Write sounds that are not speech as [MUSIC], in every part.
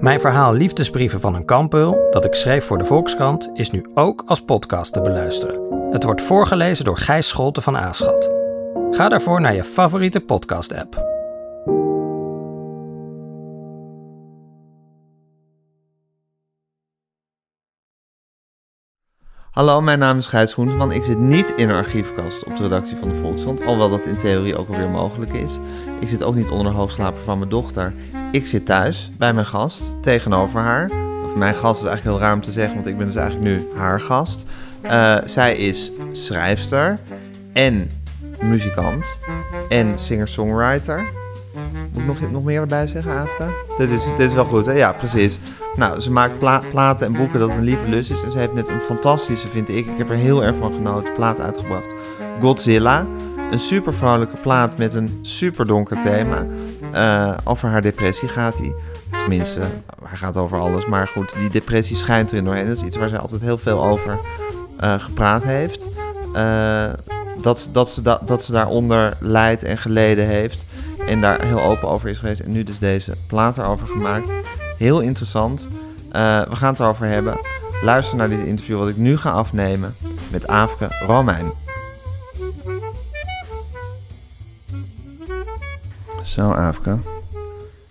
Mijn verhaal Liefdesbrieven van een kampeul, dat ik schreef voor de Volkskrant, is nu ook als podcast te beluisteren. Het wordt voorgelezen door Gijs Scholte van Aaschat. Ga daarvoor naar je favoriete podcast-app. Hallo, mijn naam is Gijs Groenteman. Ik zit niet in een archiefkast op de redactie van de Volkskrant, alhoewel dat in theorie ook alweer mogelijk is. Ik zit ook niet onder de hoofdslaper van mijn dochter. Ik zit thuis bij mijn gast, tegenover haar. Of mijn gast is eigenlijk heel raar om te zeggen, want ik ben dus eigenlijk nu haar gast. Uh, zij is schrijfster en muzikant en singer-songwriter. Moet ik nog, nog meer erbij zeggen, Afka? Dit is, dit is wel goed, hè? Ja, precies. Nou, ze maakt pla platen en boeken dat een lieve lust is. En ze heeft net een fantastische, vind ik, ik heb er heel erg van genoten, plaat uitgebracht. Godzilla. Een super vrolijke plaat met een super donker thema. Uh, over haar depressie gaat hij. Tenminste, hij gaat over alles. Maar goed, die depressie schijnt erin doorheen. Dat is iets waar zij altijd heel veel over uh, gepraat heeft. Dat, dat, ze da dat ze daaronder lijdt en geleden heeft. En daar heel open over is geweest. En nu dus deze plaat erover gemaakt. Heel interessant. Uh, we gaan het erover hebben. Luister naar dit interview wat ik nu ga afnemen met Aafke Romein. Zo, Aafke.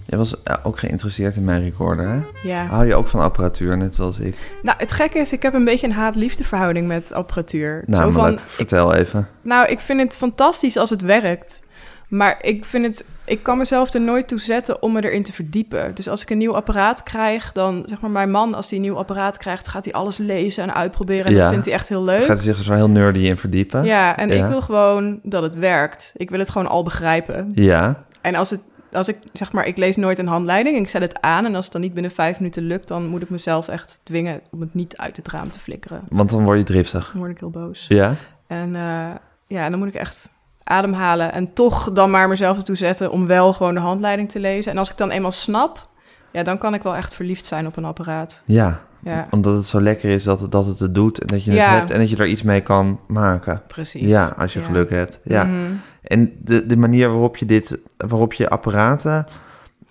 Jij was ook geïnteresseerd in mijn recorder, hè? Ja. Hou je ook van apparatuur, net zoals ik? Nou, het gekke is, ik heb een beetje een haat-liefde verhouding met apparatuur. Namelijk, Zo van, vertel ik, even. Nou, ik vind het fantastisch als het werkt. Maar ik vind het, ik kan mezelf er nooit toe zetten om me erin te verdiepen. Dus als ik een nieuw apparaat krijg, dan zeg maar mijn man, als hij een nieuw apparaat krijgt, gaat hij alles lezen en uitproberen. En ja. dat vindt hij echt heel leuk. Gaat hij zich dus wel heel nerdy in verdiepen. Ja, en ik wil gewoon dat het werkt. Ik wil het gewoon al begrijpen. Ja. En als het, als ik zeg maar, ik lees nooit een handleiding, ik zet het aan en als het dan niet binnen vijf minuten lukt, dan moet ik mezelf echt dwingen om het niet uit het raam te flikkeren. Want dan word je driftig. Dan word ik heel boos. Ja. En uh, ja, dan moet ik echt ademhalen en toch dan maar mezelf ertoe zetten om wel gewoon de handleiding te lezen. En als ik dan eenmaal snap, ja, dan kan ik wel echt verliefd zijn op een apparaat. Ja, ja. omdat het zo lekker is dat, dat het het doet en dat je het Ja. hebt en dat je er iets mee kan maken. Precies. Ja, als je Ja. geluk hebt. Ja. Mhm. En de, de manier waarop je dit, waarop je apparaten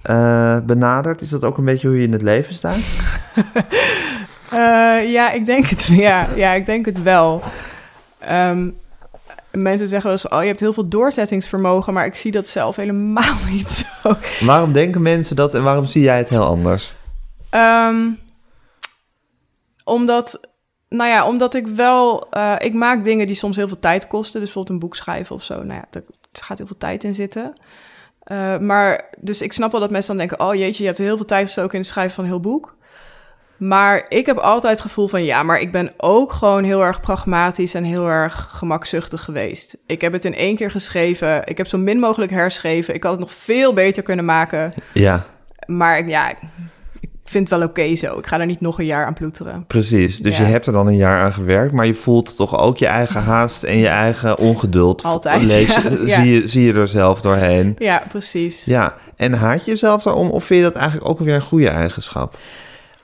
eh, benadert, is dat ook een beetje hoe je in het leven staat? [LAUGHS] Eh, ja, ik denk het, [LAUGHS] ja, ja, ik denk het wel. Mensen zeggen wel eens, oh, je hebt heel veel doorzettingsvermogen, maar ik zie dat zelf helemaal [LAUGHS] niet zo. Waarom denken mensen dat en waarom zie jij het heel anders? Ehm, omdat, nou ja, omdat ik wel, eh, ik maak dingen die soms heel veel tijd kosten. Dus bijvoorbeeld een boek schrijven of zo. Nou ja, daar gaat heel veel tijd in zitten. Eh, maar, dus ik snap wel dat mensen dan denken, oh jeetje, je hebt heel veel tijd gestoken in het schrijven van een heel boek. Maar ik heb altijd het gevoel van ja, maar ik ben ook gewoon heel erg pragmatisch en heel erg gemakzuchtig geweest. Ik heb het in één keer geschreven. Ik heb zo min mogelijk herschreven. Ik had het nog veel beter kunnen maken. Ja, Maar ja, ik vind het wel oké zo. Ik ga er niet nog een jaar aan ploeteren. precies. Dus Ja. je hebt er dan een jaar aan gewerkt, maar je voelt toch ook je eigen [LAUGHS] haast en je eigen ongeduld. Altijd, Lees. [LAUGHS] Ja. Zie, je, zie je er zelf doorheen. Ja, precies. Ja, en haat je jezelf daarom of vind je dat eigenlijk ook weer een goede eigenschap?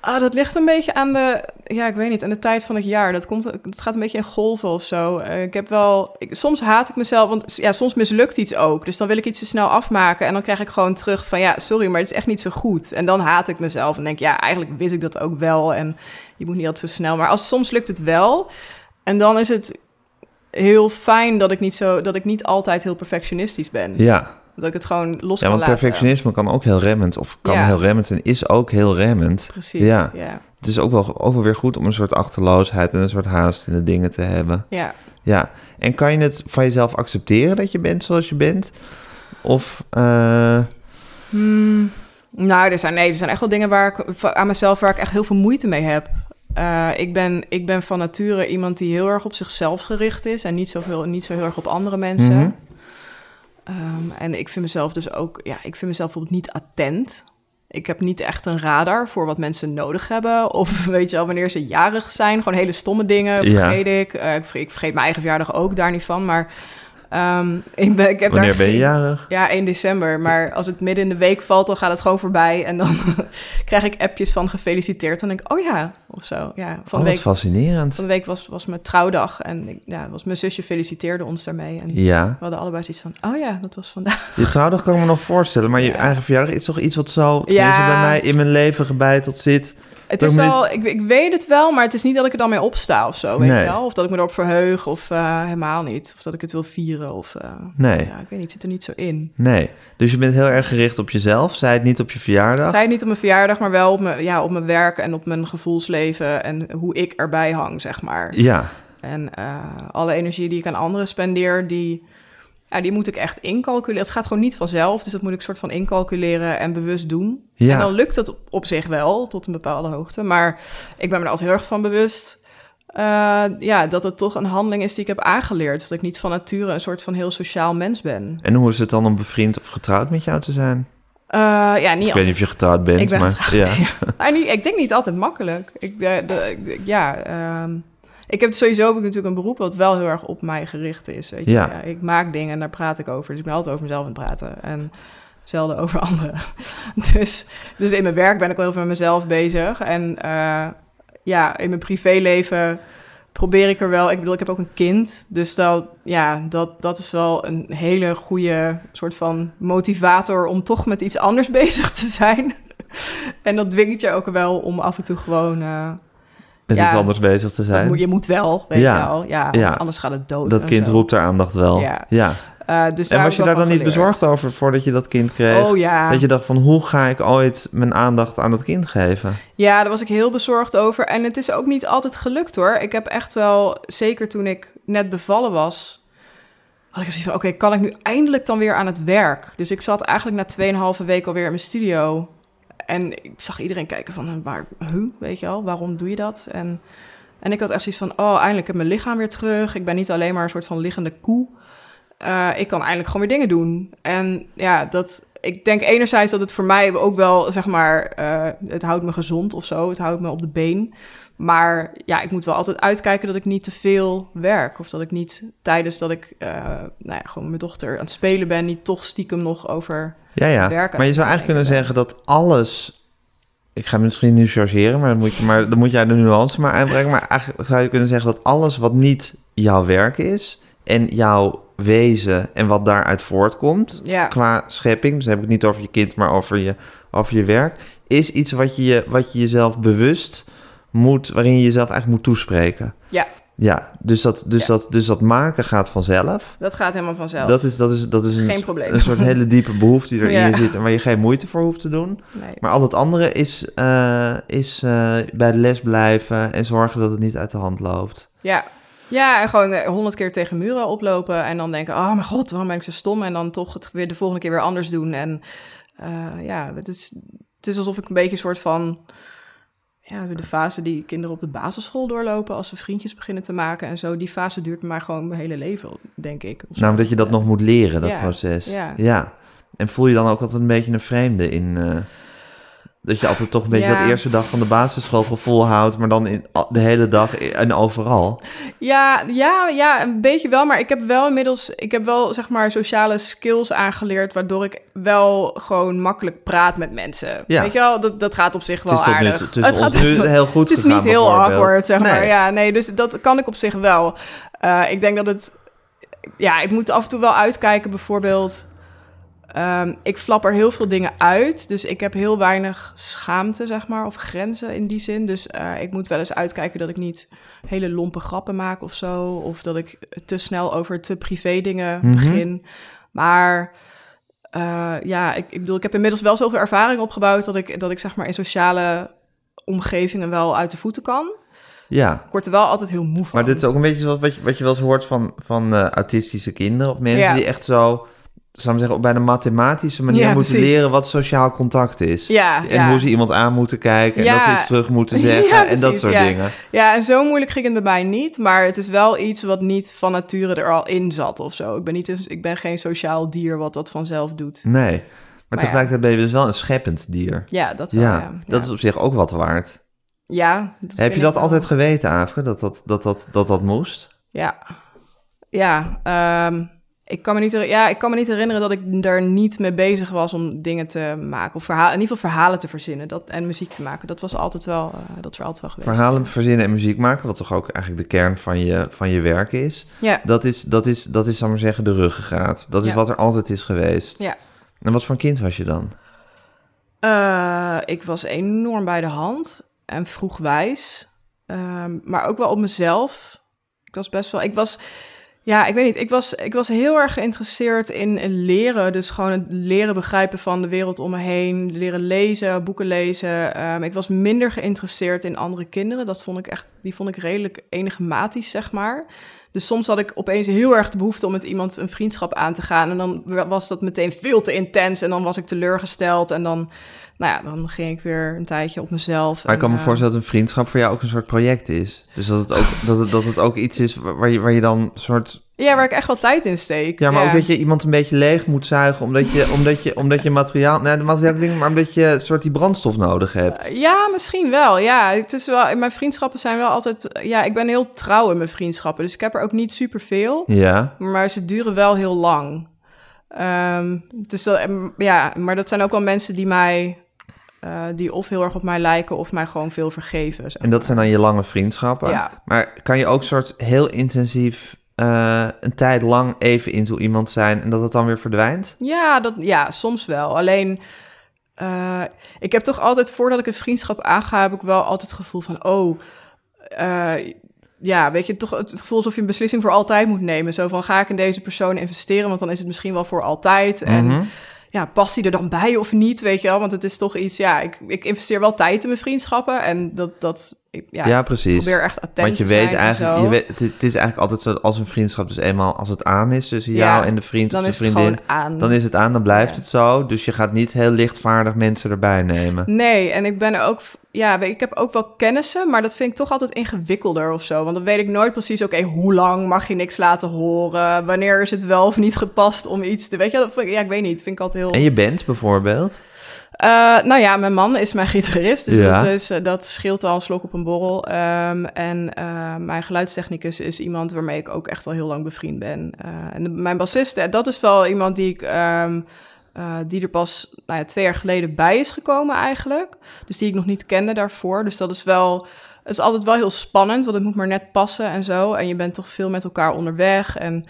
Ah, dat ligt een beetje aan de, ja, ik weet niet, aan de tijd van het jaar. Dat, komt, het gaat een beetje in golven of zo. Eh, ik heb wel, ik, soms haat ik mezelf, want ja, soms mislukt iets ook. Dus dan wil ik iets te snel afmaken en dan krijg ik gewoon terug van, ja, sorry, maar het is echt niet zo goed. En dan haat ik mezelf en denk, ja, eigenlijk wist ik dat ook wel. En je moet niet altijd zo snel. Maar als, soms lukt het wel. En dan is het heel fijn dat ik niet zo, dat ik niet altijd heel perfectionistisch ben. Ja, Dat ik het gewoon los ja kan want laten. perfectionisme kan ook heel remmend, of kan Ja. heel remmend en is ook heel remmend. Precies, Ja. ja. Het is ook wel, ook wel weer goed om een soort achterloosheid en een soort haast in de dingen te hebben. Ja. Ja, en kan je het van jezelf accepteren dat je bent zoals je bent? Of, eh, Hmm, nou, er zijn, nee, er zijn echt wel dingen waar ik aan mezelf waar ik echt heel veel moeite mee heb. Eh, ik, ben, ik ben van nature iemand die heel erg op zichzelf gericht is en niet, zoveel, niet zo heel erg op andere mensen. Mhm. Ehm, en ik vind mezelf dus ook, ja, ik vind mezelf bijvoorbeeld niet attent. ik heb niet echt een radar voor wat mensen nodig hebben. Of [LAUGHS] weet je wel, wanneer ze jarig zijn. Gewoon hele stomme dingen Ja. vergeet ik. Eh, ik, vergeet, ik vergeet mijn eigen verjaardag ook daar niet van. Maar ehm, [LAUGHS] ik, ben, ik heb Wanneer daar ben je jarig? Ja, 1 december. Maar als het midden in de week valt, dan gaat het gewoon voorbij. En dan [LAUGHS] krijg ik appjes van gefeliciteerd. Dan denk ik, oh ja, of zo. Ja, van Oh, week, fascinerend. van de week was, was mijn trouwdag. En ik, ja, was mijn zusje feliciteerde ons daarmee. En Ja, we hadden allebei zoiets van, oh ja, dat was vandaag. je trouwdag kan ik me nog voorstellen, maar je [LAUGHS] Ja. eigen verjaardag is toch iets wat zo Ja. bij mij in mijn leven gebeiteld zit. Het is wel, ik, ik weet het wel, maar het is niet dat ik er dan mee opsta of zo, weet Nee. je wel. Of dat ik me erop verheug, of eh, helemaal niet. Of dat ik het wil vieren, of... eh, Nee. Ja, ik weet niet, het zit er niet zo in. Nee, dus je bent heel erg gericht op jezelf, zij het niet op je verjaardag. Zij niet op mijn verjaardag, maar wel op mijn, ja, op mijn werk en op mijn gevoelsleven en hoe ik erbij hang, zeg maar. Ja, En eh, alle energie die ik aan anderen spendeer, die, ja, die moet ik echt incalculeren. Het gaat gewoon niet vanzelf, dus dat moet ik soort van incalculeren en bewust doen. Ja. En dan lukt het op zich wel, tot een bepaalde hoogte. Maar ik ben me er altijd heel erg van bewust... eh, ja, dat het toch een handeling is die ik heb aangeleerd. Dat ik niet van nature een soort van heel sociaal mens ben. en hoe is het dan om bevriend of getrouwd met jou te zijn? Eh, ja, niet Ik weet niet of je getrouwd bent, Ik ben maar getrouwd, ja. [LAUGHS] ja. Nou, niet, ik denk niet altijd makkelijk. Ik, eh, de, ik- ja, ehm, ik heb sowieso heb ik natuurlijk een beroep wat wel heel erg op mij gericht is. Weet je? Ja. ik maak dingen en daar praat ik over. Dus ik ben altijd over mezelf aan het praten en zelden over [LAUGHS] anderen. dus, dus in mijn werk ben ik wel heel veel met mezelf bezig. En eh, ja, in mijn privéleven probeer ik er wel. Ik bedoel, ik heb ook een kind. Dus dat, ja, dat, dat is wel een hele goede soort van motivator om toch met iets anders [LAUGHS] bezig te zijn. en dat dwingt je ook wel om af en toe gewoon. eh, Met Ja. iets anders bezig te zijn. moet, je moet wel, weet Ja. je wel. Ja, Ja. anders gaat het dood. Dat kind zo. roept haar aandacht wel. Ja. ja. Eh, dus En was je daar dan niet bezorgd over voordat je dat kind kreeg? Oh ja. Dat je dacht van, hoe ga ik ooit mijn aandacht aan dat kind geven? Ja, daar was ik heel bezorgd over. En het is ook niet altijd gelukt hoor. Ik heb echt wel, zeker toen ik net bevallen was, had ik zoiets van: oké, kan ik nu eindelijk dan weer aan het werk? Dus ik zat eigenlijk na 2,5 weken alweer in mijn studio. En ik zag iedereen kijken van, waar, weet je wel, waarom doe je dat? En, en ik had echt zoiets van, oh, eindelijk heb mijn lichaam weer terug. Ik ben niet alleen maar een soort van liggende koe. Eh, ik kan eindelijk gewoon weer dingen doen. En ja, dat, ik denk enerzijds dat het voor mij ook wel, zeg maar, eh, het houdt me gezond of zo. Het houdt me op de been. Maar ja, ik moet wel altijd uitkijken dat ik niet te veel werk. Of dat ik niet tijdens dat ik eh, nou ja, gewoon met mijn dochter aan het spelen ben, niet toch stiekem nog over. Ja, ja. Maar je zou eigenlijk kunnen zeggen dat alles... Ik ga misschien nu chargeren, maar dan moet, je, maar dan moet jij de nuance maar aanbrengen. Maar eigenlijk zou je kunnen zeggen dat alles wat niet jouw werk is... en jouw wezen en wat daaruit voortkomt... Ja, qua schepping, dus heb ik het niet over je kind, maar over je, over je werk... is iets wat je, je- wat je jezelf bewust moet... waarin je jezelf eigenlijk moet toespreken. Ja. Ja, dus dat, dus Ja. dat, dus dat maken gaat vanzelf. dat gaat helemaal vanzelf. Dat is, dat is, dat is een, Geen probleem. een soort hele diepe behoefte die erin Ja. zit... en waar je geen moeite voor hoeft te doen. nee. Maar al het andere is, eh, is eh, bij de les blijven... en zorgen dat het niet uit de hand loopt. Ja. Ja, en gewoon eh, honderd keer tegen muren oplopen en dan denken, oh mijn god, waarom ben ik zo stom? En dan toch het weer de volgende keer weer anders doen. En ja, het is, het is alsof ik een beetje een soort van, ja, de fase die kinderen op de basisschool doorlopen als ze vriendjes beginnen te maken en zo. Die fase duurt mij gewoon mijn hele leven, denk ik. Nou, dat je dat nog moet leren, dat Ja, proces. ja. En voel je dan ook altijd een beetje een vreemde in... eh, dat je altijd toch een beetje Ja. dat eerste dag van de basisschool volhoudt... maar dan in, de hele dag en overal. Ja, ja, ja, een beetje wel. Maar ik heb wel inmiddels, ik heb wel zeg maar sociale skills aangeleerd, waardoor ik wel gewoon makkelijk praat met mensen. Ja. Weet je wel, dat, dat gaat op zich wel nu, aardig. het gaat nu heel goed Het is gegaan, niet heel awkward, zeg maar. Nee. Ja, nee, dus dat kan ik op zich wel. Eh, ik denk dat het, ja, ik moet af en toe wel uitkijken, bijvoorbeeld. Ehm, ik flap er heel veel dingen uit, dus ik heb heel weinig schaamte, zeg maar, of grenzen in die zin. Dus eh, ik moet wel eens uitkijken dat ik niet hele lompe grappen maak of zo, of dat ik te snel over te privé dingen Mhm. begin. Maar eh, ja, ik, ik bedoel, ik heb inmiddels wel zoveel ervaring opgebouwd dat ik, dat ik zeg maar in sociale omgevingen wel uit de voeten kan. Ja, Ik word er wel altijd heel moe van. maar dit is ook een beetje zoals wat je, wat je wel eens hoort van, van eh, autistische kinderen... of mensen Ja. die echt zo, zou ik zeggen, op bijna mathematische manier Ja, moeten leren... wat sociaal contact is. Ja, En ja. hoe ze iemand aan moeten kijken en dat ze iets terug moeten [LAUGHS] zeggen en dat soort dingen. Ja, en zo moeilijk ging het bij mij niet. Maar het is wel iets wat niet van nature er al in zat of zo. Ik ben, niet, ik ben geen sociaal dier wat dat vanzelf doet. Nee. Maar tegelijkertijd ben je dus wel een scheppend dier. Ja, dat wel, Ja, dat is op zich ook wat waard. Ja, dat Heb je dat wel. altijd geweten, Aafke, dat dat, dat, dat, dat, dat moest? Ja, ja. ehm, ik, kan me niet, ja ik kan me niet herinneren dat ik daar niet mee bezig was om dingen te maken. Of verhaal, in ieder geval verhalen te verzinnen dat, en muziek te maken. Dat was altijd wel, eh, dat is er altijd wel geweest. Verhalen verzinnen en muziek maken, wat toch ook eigenlijk de kern van je, van je werk is. Ja, Dat is, dat is, dat is, zal ik maar zeggen, de ruggengraat. Dat is Ja. wat er altijd is geweest. Ja. En wat voor kind was je dan? Eh, ik was enorm bij de hand en vroeg wijs. Ehm, maar ook wel op mezelf. Ik was best wel. Ik was. Ja, ik weet niet. Ik was, ik was heel erg geïnteresseerd in leren. Dus gewoon het leren begrijpen van de wereld om me heen. Leren lezen, boeken lezen. Ehm, ik was minder geïnteresseerd in andere kinderen. Dat vond ik echt. Die vond ik redelijk enigmatisch, zeg maar. Dus soms had ik opeens heel erg de behoefte om met iemand een vriendschap aan te gaan. En dan was dat meteen veel te intens. En dan was ik teleurgesteld. En dan, nou ja, dan ging ik weer een tijdje op mezelf. Maar ik kan En, me eh, voorstellen dat een vriendschap voor jou ook een soort project is. Dus dat het ook, dat het, dat het ook iets is waar je, waar je dan soort... Ja, waar ik echt wel tijd in steek. Ja, maar ook dat je iemand een beetje leeg moet zuigen, omdat je, omdat je, omdat je materiaal... Nee, de materiaal dingen, maar omdat je een soort die brandstof nodig hebt. Ja, misschien wel. Ja, het is wel. Mijn vriendschappen zijn wel altijd. Ja, ik ben heel trouw in mijn vriendschappen, dus ik heb er ook niet superveel, Ja. maar ze duren wel heel lang. Ehm, dus dat, ja, maar dat zijn ook wel mensen die mij, eh, die of heel erg op mij lijken of mij gewoon veel vergeven. zeg En dat zijn dan je lange vriendschappen. Ja. Maar kan je ook soort heel intensief eh, een tijd lang even in zo iemand zijn en dat het dan weer verdwijnt? Ja, dat, ja, soms wel. Alleen, eh, ik heb toch altijd, voordat ik een vriendschap aanga, heb ik wel altijd het gevoel van, oh, eh, ja, weet je, toch het gevoel alsof je een beslissing voor altijd moet nemen. Zo van, ga ik in deze persoon investeren, want dan is het misschien wel voor altijd. En Mhm. ja, past die er dan bij of niet, weet je wel? Want het is toch iets, ja, ik, ik investeer wel tijd in mijn vriendschappen en dat, dat ja, precies. probeer echt attent Want je weet eigenlijk, je weet, het, is- het is eigenlijk altijd zo als een vriendschap dus eenmaal als het aan is tussen Ja, jou en de vriend of de is het vriendin, dan is het aan, dan blijft Ja. het zo. Dus je gaat niet heel lichtvaardig mensen erbij nemen. Nee, en ik ben ook, ja, ik heb ook wel kennissen, maar dat vind ik toch altijd ingewikkelder of zo. Want dan weet ik nooit precies, oké, hoe lang mag je niks laten horen? Wanneer is het wel of niet gepast om iets te, weet je, dat vind ik, ja, ik weet niet, vind ik altijd heel. En je bent bijvoorbeeld? Eh, nou ja, mijn man is mijn gitarist, dus Ja. dat, is, eh, dat scheelt al een slok op een borrel. Ehm, en eh, mijn geluidstechnicus is iemand waarmee ik ook echt al heel lang bevriend ben. En de- mijn bassist, dat is wel iemand die ik... ehm, eh, die er pas nou ja, twee jaar geleden bij is gekomen eigenlijk. Dus die ik nog niet kende daarvoor. Dus dat is wel... Het is altijd wel heel spannend, want het moet maar net passen en zo. En je bent toch veel met elkaar onderweg. En,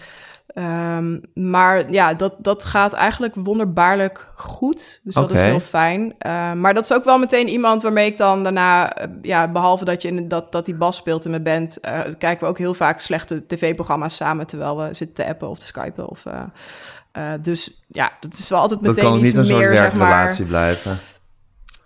ehm, maar ja, dat, dat gaat eigenlijk wonderbaarlijk goed. Dus dat is heel fijn. Eh, maar dat is ook wel meteen iemand waarmee ik dan daarna... eh, ja, behalve dat, je in, dat, dat die bas speelt in mijn band... eh, kijken we ook heel vaak slechte tv-programma's samen... terwijl we zitten te appen of te skypen. Of, eh, dus ja, dat is wel altijd Dat meteen kan ook iets niet een soort meer, zeg maar... werkrelatie blijven.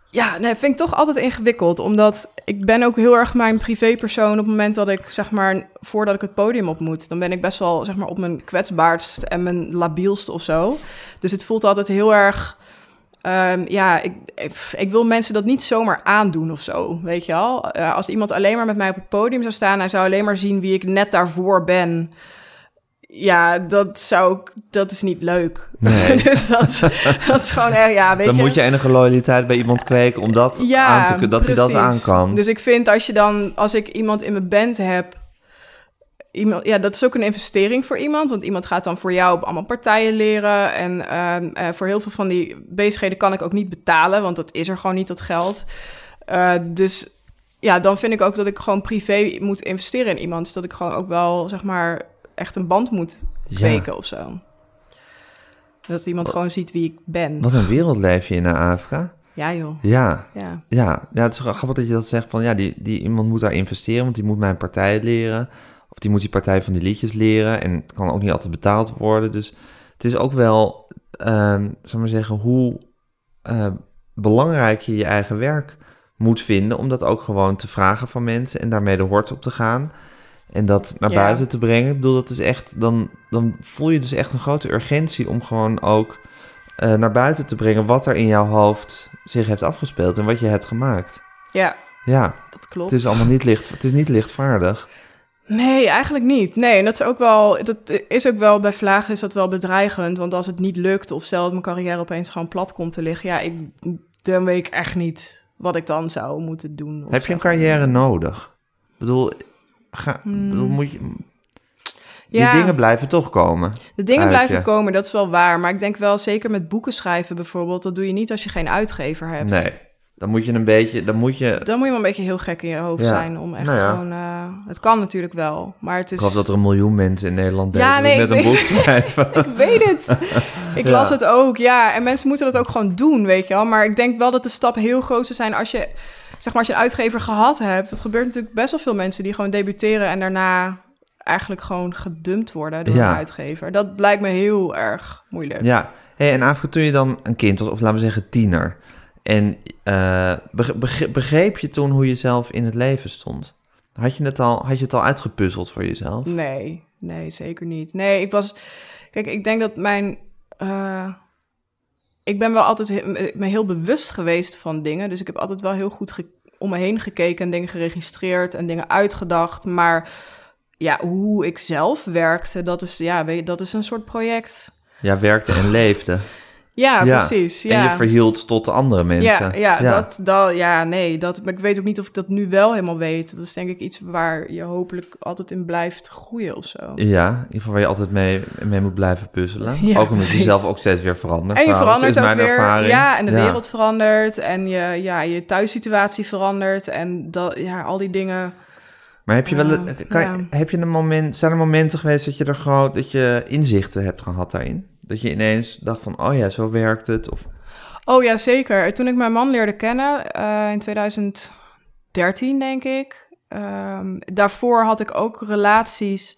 Ja, nee, vind ik toch altijd ingewikkeld. Omdat ik ben ook heel erg mijn privépersoon op het moment dat ik, zeg maar, voordat ik het podium op moet. Dan ben ik best wel, zeg maar, op mijn kwetsbaarst en mijn labielst of zo. Dus het voelt altijd heel erg... ehm, ja, ik, ik, wil mensen dat niet zomaar aandoen of zo, weet je wel. Eh, als iemand alleen maar met mij op het podium zou staan... hij zou alleen maar zien wie ik net daarvoor ben... Ja, dat zou ik, dat is niet leuk. Nee. [LAUGHS] dus dat, dat is gewoon, erg, ja, weet Dan je. moet je enige loyaliteit bij iemand kweken om dat aan te kunnen, dat hij dat aan kan. Dus ik vind als je dan, als ik iemand in mijn band heb, iemand, ja, dat is ook een investering voor iemand, want iemand gaat dan voor jou op allemaal partijen leren en ehm, eh, voor heel veel van die bezigheden kan ik ook niet betalen, want dat is er gewoon niet dat geld. Eh, dus ja, dan vind ik ook dat ik gewoon privé moet investeren in iemand, dus dat ik gewoon ook wel zeg maar echt een band moet ja. kweken of zo. Dat iemand gewoon ziet wie ik ben. Wat een wereld leef je in naar Afrika. Ja, joh. Ja, Ja. ja, ja, het is grappig dat je dat zegt van ja, die, die iemand moet daar investeren, want die moet mijn partij leren. Of die moet die partij van die liedjes leren. En het kan ook niet altijd betaald worden. Dus het is ook wel, ehm zal maar zeggen, hoe eh, belangrijk je je eigen werk moet vinden. Om dat ook gewoon te vragen van mensen en daarmee de hort op te gaan. En dat naar Ja. buiten te brengen. Ik bedoel, dat is echt, dan, dan voel je dus echt een grote urgentie om gewoon ook eh, naar buiten te brengen wat er in jouw hoofd zich heeft afgespeeld en wat je hebt gemaakt. ja, Ja, dat klopt. het is allemaal niet licht, het is niet lichtvaardig. Nee, eigenlijk niet. Nee, en dat is ook wel, dat is ook wel bij vlagen is dat wel bedreigend. Want als het niet lukt, of dat mijn carrière opeens gewoon plat komt te liggen, ja, ik, dan weet ik echt niet wat ik dan zou moeten doen. Heb je een carrière nodig? Ik bedoel, ga, Hmm. bedoel moet je, die Ja. dingen blijven toch komen. De dingen blijven je. komen, dat is wel waar. Maar ik denk wel, zeker met boeken schrijven bijvoorbeeld, dat doe je niet als je geen uitgever hebt. Nee, dan moet je een beetje, dan moet je... Dan moet je wel een beetje heel gek in je hoofd Ja. zijn om echt Nou ja. gewoon... eh, het kan natuurlijk wel, maar het is... Ik geloof dat er een miljoen mensen in Nederland bezig Ja, nee, met ik een weet- boek schrijven. [LAUGHS] Ik weet het. [LAUGHS] Ik las het ook, ja. En mensen moeten dat ook gewoon doen, weet je wel. Maar ik denk wel dat de stap heel groot zou zijn als je... Zeg maar, als je een uitgever gehad hebt. Dat gebeurt natuurlijk best wel veel mensen die gewoon debuteren... en daarna eigenlijk gewoon gedumpt worden door Ja. een uitgever. Dat lijkt me heel erg moeilijk. Ja, hey, en Afrika, toen je dan een kind was, of laten we zeggen tiener... en eh, beg- beg- begreep je toen hoe je zelf in het leven stond? Had je het al, had je het al uitgepuzzeld voor jezelf? Nee, nee, zeker niet. Nee, ik was... Kijk, ik denk dat mijn... eh, ik ben wel altijd he- me heel bewust geweest van dingen. Dus ik heb altijd wel heel goed om me heen gekeken... en dingen geregistreerd en dingen uitgedacht. Maar ja, hoe ik zelf werkte, dat is, ja, weet je, dat is een soort project. Ja, werkte en leefde. [LAUGHS] Ja, Ja, precies. Ja. En je verhield tot de andere mensen. Ja, ja, Dat, dat, ja, nee, dat, maar ik weet ook niet of ik dat nu wel helemaal weet. Dat is denk ik iets waar je hopelijk altijd in blijft groeien of zo. Ja, in ieder geval waar je altijd mee, mee moet blijven puzzelen. [LAUGHS] Ja, ook omdat je precies. zelf ook steeds weer verandert. En je verandert is ook mijn weer. ervaring. Ja, en de wereld verandert. En je, ja, je thuissituatie verandert. En dat, ja, al die dingen. Maar heb je wel, kan, heb je een moment, zijn er momenten geweest dat je er gewoon, dat je inzichten hebt gehad daarin? Dat je ineens dacht van, oh ja, zo werkt het. Of, Oh ja, zeker. Toen ik mijn man leerde kennen, eh, in 2013 denk ik. ehm, daarvoor had ik ook relaties,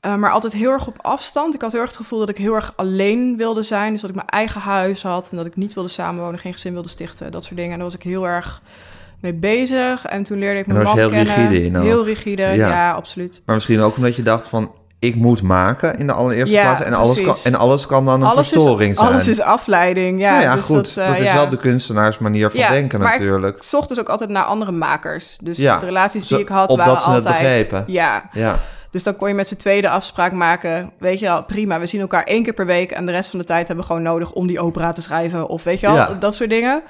eh, maar altijd heel erg op afstand. Ik had heel erg het gevoel dat ik heel erg alleen wilde zijn. Dus dat ik mijn eigen huis had en dat ik niet wilde samenwonen, geen gezin wilde stichten, dat soort dingen. En daar was ik heel erg mee bezig. En toen leerde ik mijn man je heel kennen. rigide in. Heel rigide, Ja. ja, absoluut. maar misschien ook omdat je dacht van, ik moet maken in de allereerste Ja, plaats. En alles, kan, en alles kan dan een Alles verstoring is, zijn. alles is afleiding, ja. nou ja, dus goed. Dat, Dat, eh, is ja. wel de kunstenaarsmanier van denken maar natuurlijk. Ik zocht dus ook altijd naar andere makers. Dus de relaties die ik had waren altijd... begrepen. Ja, Ja, dus dan kon je met z'n tweede afspraak maken. Weet je wel, prima, we zien elkaar één keer per week... en de rest van de tijd hebben we gewoon nodig om die opera te schrijven... of weet je wel, dat soort dingen.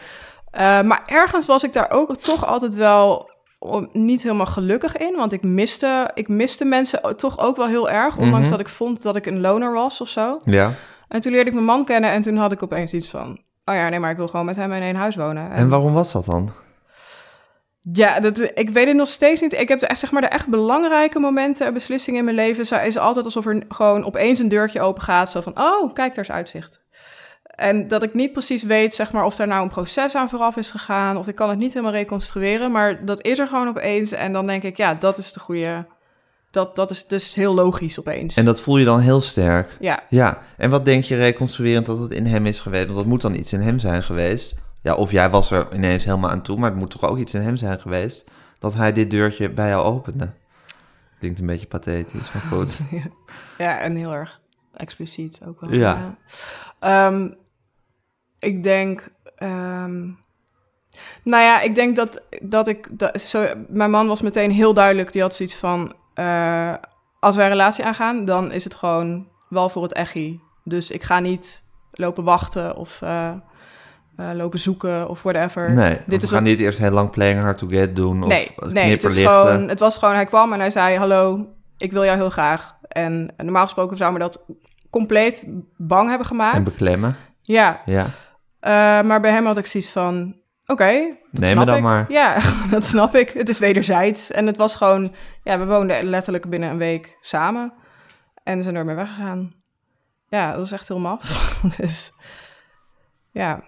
Eh, maar ergens was ik daar ook toch altijd wel niet helemaal gelukkig in... want ik miste, ik miste mensen toch ook wel heel erg... ondanks Mhm. dat ik vond dat ik een loner was of zo. ja. En toen leerde ik mijn man kennen en toen had ik opeens iets van... oh ja, nee, maar ik wil gewoon met hem in één huis wonen. En waarom was dat dan? Ja, dat, ik weet het nog steeds niet. Ik heb de, echt, zeg maar, de echt belangrijke momenten, beslissingen in mijn leven... is altijd alsof er gewoon opeens een deurtje open gaat. Zo van, oh, kijk, daar is uitzicht. En dat ik niet precies weet, zeg maar, of daar nou een proces aan vooraf is gegaan... of ik kan het niet helemaal reconstrueren, maar dat is er gewoon opeens. En dan denk ik, ja, dat is de goede... Dat, dat is dus heel logisch opeens. En dat voel je dan heel sterk. Ja, Ja, en wat denk je reconstruerend dat het in hem is geweest? Want dat moet dan iets in hem zijn geweest. Ja, of jij was er ineens helemaal aan toe, maar het moet toch ook iets in hem zijn geweest dat hij dit deurtje bij jou opende. Klinkt een beetje pathetisch, maar goed. [LAUGHS] Ja, en heel erg expliciet ook wel. Ja. Ehm, ik denk... ehm, nou ja, ik denk dat, dat ik... Dat, zo, mijn man was meteen heel duidelijk. Die had zoiets van... eh, als wij een relatie aangaan, dan is het gewoon wel voor het echi. Dus ik ga niet lopen wachten of eh, eh, lopen zoeken of whatever. Nee, Dit we is gaan ook- niet eerst heel lang playing hard to get doen of Nee, nee het, is gewoon, het was gewoon... Hij kwam en hij zei... Hallo, ik wil jou heel graag. En normaal gesproken zou me dat compleet bang hebben gemaakt. En beklemmen, Ja, ja. Eh, maar bij hem had ik zoiets van... Oké, dat Neem snap me dan ik. maar. Ja, [LAUGHS] dat snap ik. Het is wederzijds. En het was gewoon... Ja, we woonden letterlijk binnen een week samen. En zijn er mee weggegaan. Ja, dat was echt heel maf. [LAUGHS] dus ja,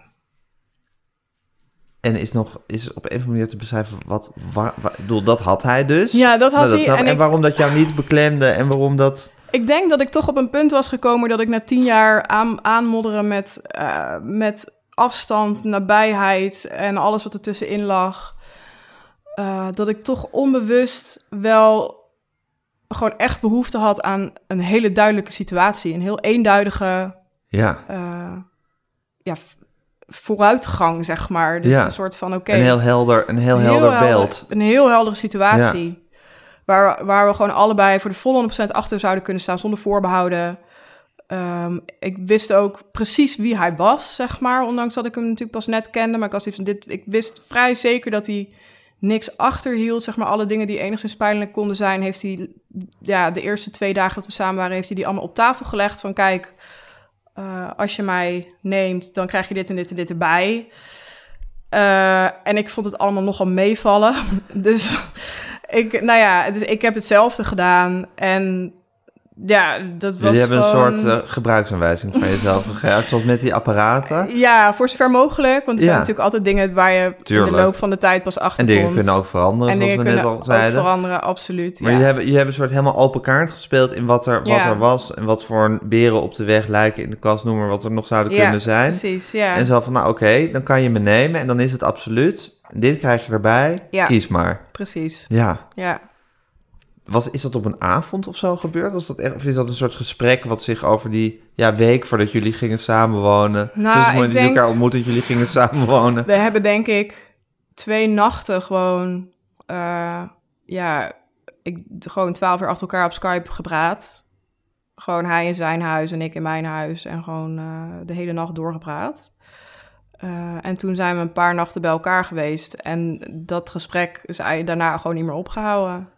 En is nog is op een of andere manier te beschrijven wat, waar, bedoel, dat had hij dus. ja dat had Nou, dat hij. En, en ik, waarom dat jou niet beklemde en waarom dat... ik denk dat ik toch op een punt was gekomen... dat ik na tien jaar aan, aanmodderen met, eh, met afstand, nabijheid... en alles wat ertussenin lag... eh, dat ik toch onbewust wel gewoon echt behoefte had aan een hele duidelijke situatie. Een heel eenduidige Ja, eh, ja, vooruitgang, zeg maar. Dus Ja. een soort van, oké... een heel helder, een heel, helder helder- beeld. Een heel heldere situatie. Waar, waar we gewoon allebei voor de volle 100% achter zouden kunnen staan zonder voorbehouden. Ehm, ik wist ook precies wie hij was, zeg maar. Ondanks dat ik hem natuurlijk pas net kende. Maar ik, van dit, ik wist vrij zeker dat hij niks achterhield. Zeg maar alle dingen die enigszins pijnlijk konden zijn... heeft hij ja, de eerste twee dagen dat we samen waren... heeft hij die allemaal op tafel gelegd. Van kijk, uh, als je mij neemt, dan krijg je dit en dit en dit erbij. Uh, en ik vond het allemaal nogal meevallen. [LAUGHS] dus ik, nou ja, dus ik heb hetzelfde gedaan. En ja, dat was Jullie hebben gewoon... een soort uh, gebruiksaanwijzing van jezelf [LAUGHS] gegeven, zoals met die apparaten. Ja, voor zover mogelijk. Want er zijn natuurlijk altijd dingen waar je Tuurlijk. in de loop van de tijd pas achter En dingen kunnen ook veranderen, en zoals dingen we net al zeiden. ook veranderen, absoluut. Maar ja. jullie, hebben, jullie hebben een soort helemaal open kaart gespeeld in wat er, wat Ja. er was en wat voor beren op de weg lijken in de kast, noem maar wat er nog zouden kunnen zijn. precies, ja. En zo van, nou oké, dan kan je me nemen en dan is het absoluut. Dit krijg je erbij, kies maar. Precies, Ja. ja. Was, is dat op een avond of zo gebeurd? Was dat echt, of is dat een soort gesprek wat zich over die ja, week voordat jullie gingen samenwonen? Nou, tussen het moment dat jullie elkaar ontmoetten, dat jullie gingen samenwonen? We hebben denk ik twee nachten gewoon, eh, ja, ik, gewoon twaalf uur achter elkaar op Skype gepraat. Gewoon hij in zijn huis en ik in mijn huis en gewoon eh, de hele nacht doorgepraat. Eh, en toen zijn we een paar nachten bij elkaar geweest en dat gesprek is daarna gewoon niet meer opgehouden.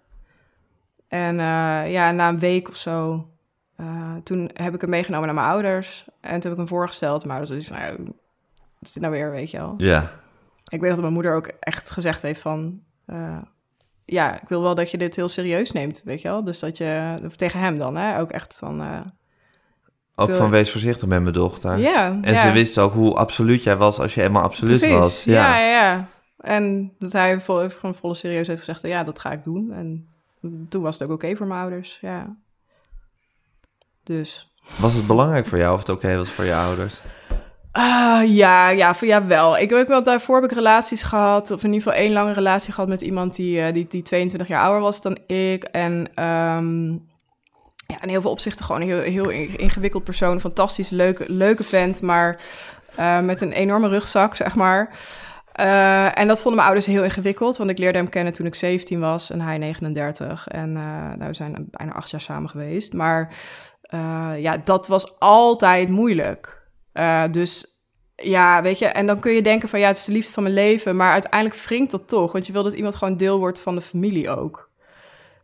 En eh, ja, na een week of zo, eh, toen heb ik hem meegenomen naar mijn ouders. En toen heb ik hem voorgesteld, maar dat is van, ja, wat is dit nou weer, weet je wel. Ja. Ik weet dat mijn moeder ook echt gezegd heeft van... eh, ja, ik wil wel dat je dit heel serieus neemt, weet je wel. Dus dat je... Of tegen hem dan, hè. Ook echt van... Ook van wees voorzichtig met mijn dochter. ja, En ja. ze wist ook hoe absoluut jij was als je eenmaal absoluut Precies, was. ja. ja, ja. En dat hij vol, gewoon volle serieus heeft gezegd... ja, dat ga ik doen. En toen was het ook oké voor mijn ouders, ja. Dus... Was het belangrijk voor jou of het oké was voor je ouders? Ah, ja, ja, voor ja wel. Ik heb wel daarvoor heb ik relaties gehad, of in ieder geval één lange relatie gehad met iemand die, eh, die, die 22 jaar ouder was dan ik. En ehm, ja, in heel veel opzichten gewoon een heel, heel ingewikkeld persoon. Fantastisch, leuke, leuke vent, maar eh, met een enorme rugzak, zeg maar. Eh, en dat vonden mijn ouders heel ingewikkeld, want ik leerde hem kennen toen ik 17 was en hij 39. En eh, nou, we zijn bijna acht jaar samen geweest. Maar eh, ja, dat was altijd moeilijk. Dus ja, weet je, en dan kun je denken van ja, het is de liefde van mijn leven, maar uiteindelijk wringt dat toch, want je wil dat iemand gewoon deel wordt van de familie ook.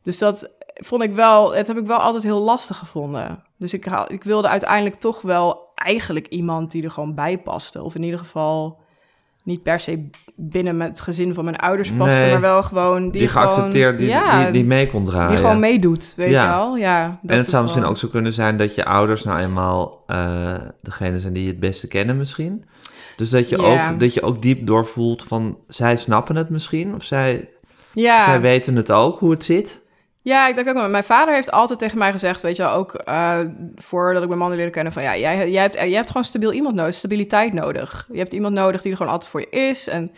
Dus dat vond ik wel, het heb ik wel altijd heel lastig gevonden. Dus ik, ik wilde uiteindelijk toch wel eigenlijk iemand die er gewoon bij paste, of in ieder geval niet per se binnen het gezin van mijn ouders paste, Nee, maar wel gewoon die, Die gewoon, geaccepteerd, die, ja, die, die mee kon draaien. die gewoon meedoet, weet Ja. je wel. Ja, dat en het zou misschien ook zo kunnen zijn dat je ouders nou eenmaal eh degene zijn die je het beste kennen misschien. Dus dat je, ook, dat je ook diep doorvoelt van zij snappen het misschien. Of zij, zij weten het ook, hoe het zit. Ja, ik denk ook, maar mijn vader heeft altijd tegen mij gezegd, weet je wel, ook eh, voordat ik mijn man leerde kennen, van ja, jij, jij, hebt, jij hebt gewoon stabiel iemand nodig, stabiliteit nodig. Je hebt iemand nodig die er gewoon altijd voor je is. En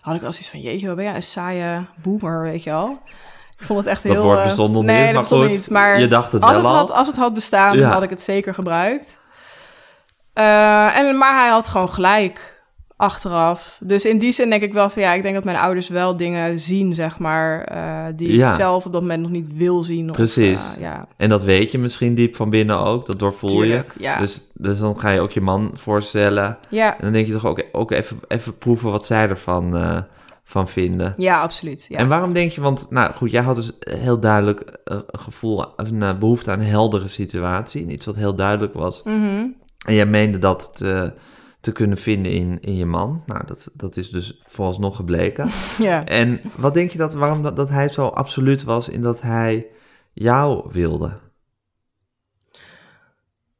had ik wel zoiets van, jeetje, wat ben jij een saaie boomer, weet je wel. Ik vond het echt Dat heel... woord eh, bestond nog nee, niet, dat maar goed, niet. Maar je dacht het als wel het al. Had, als het had bestaan, Ja. had ik het zeker gebruikt. Eh, en, maar hij had gewoon gelijk achteraf. Dus in die zin denk ik wel van ja, ik denk dat mijn ouders wel dingen zien, zeg maar, eh, die Ja. ik zelf op dat moment nog niet wil zien. Of, Precies. eh, ja, En dat weet je misschien diep van binnen ook, dat doorvoel tuurlijk. je. Ja. Dus, dus dan ga je ook je man voorstellen. ja. En dan denk je toch ook, ook even, even proeven wat zij ervan eh, van vinden. ja, absoluut. Ja. En waarom denk je, want nou goed, jij had dus heel duidelijk een gevoel, een eh, behoefte aan een heldere situatie. Iets wat heel duidelijk was. Mhm. En jij meende dat te, te kunnen vinden in, in je man. Nou, dat, dat is dus vooralsnog gebleken. [LAUGHS] ja. En wat denk je dat, waarom dat, dat hij zo absoluut was in dat hij jou wilde?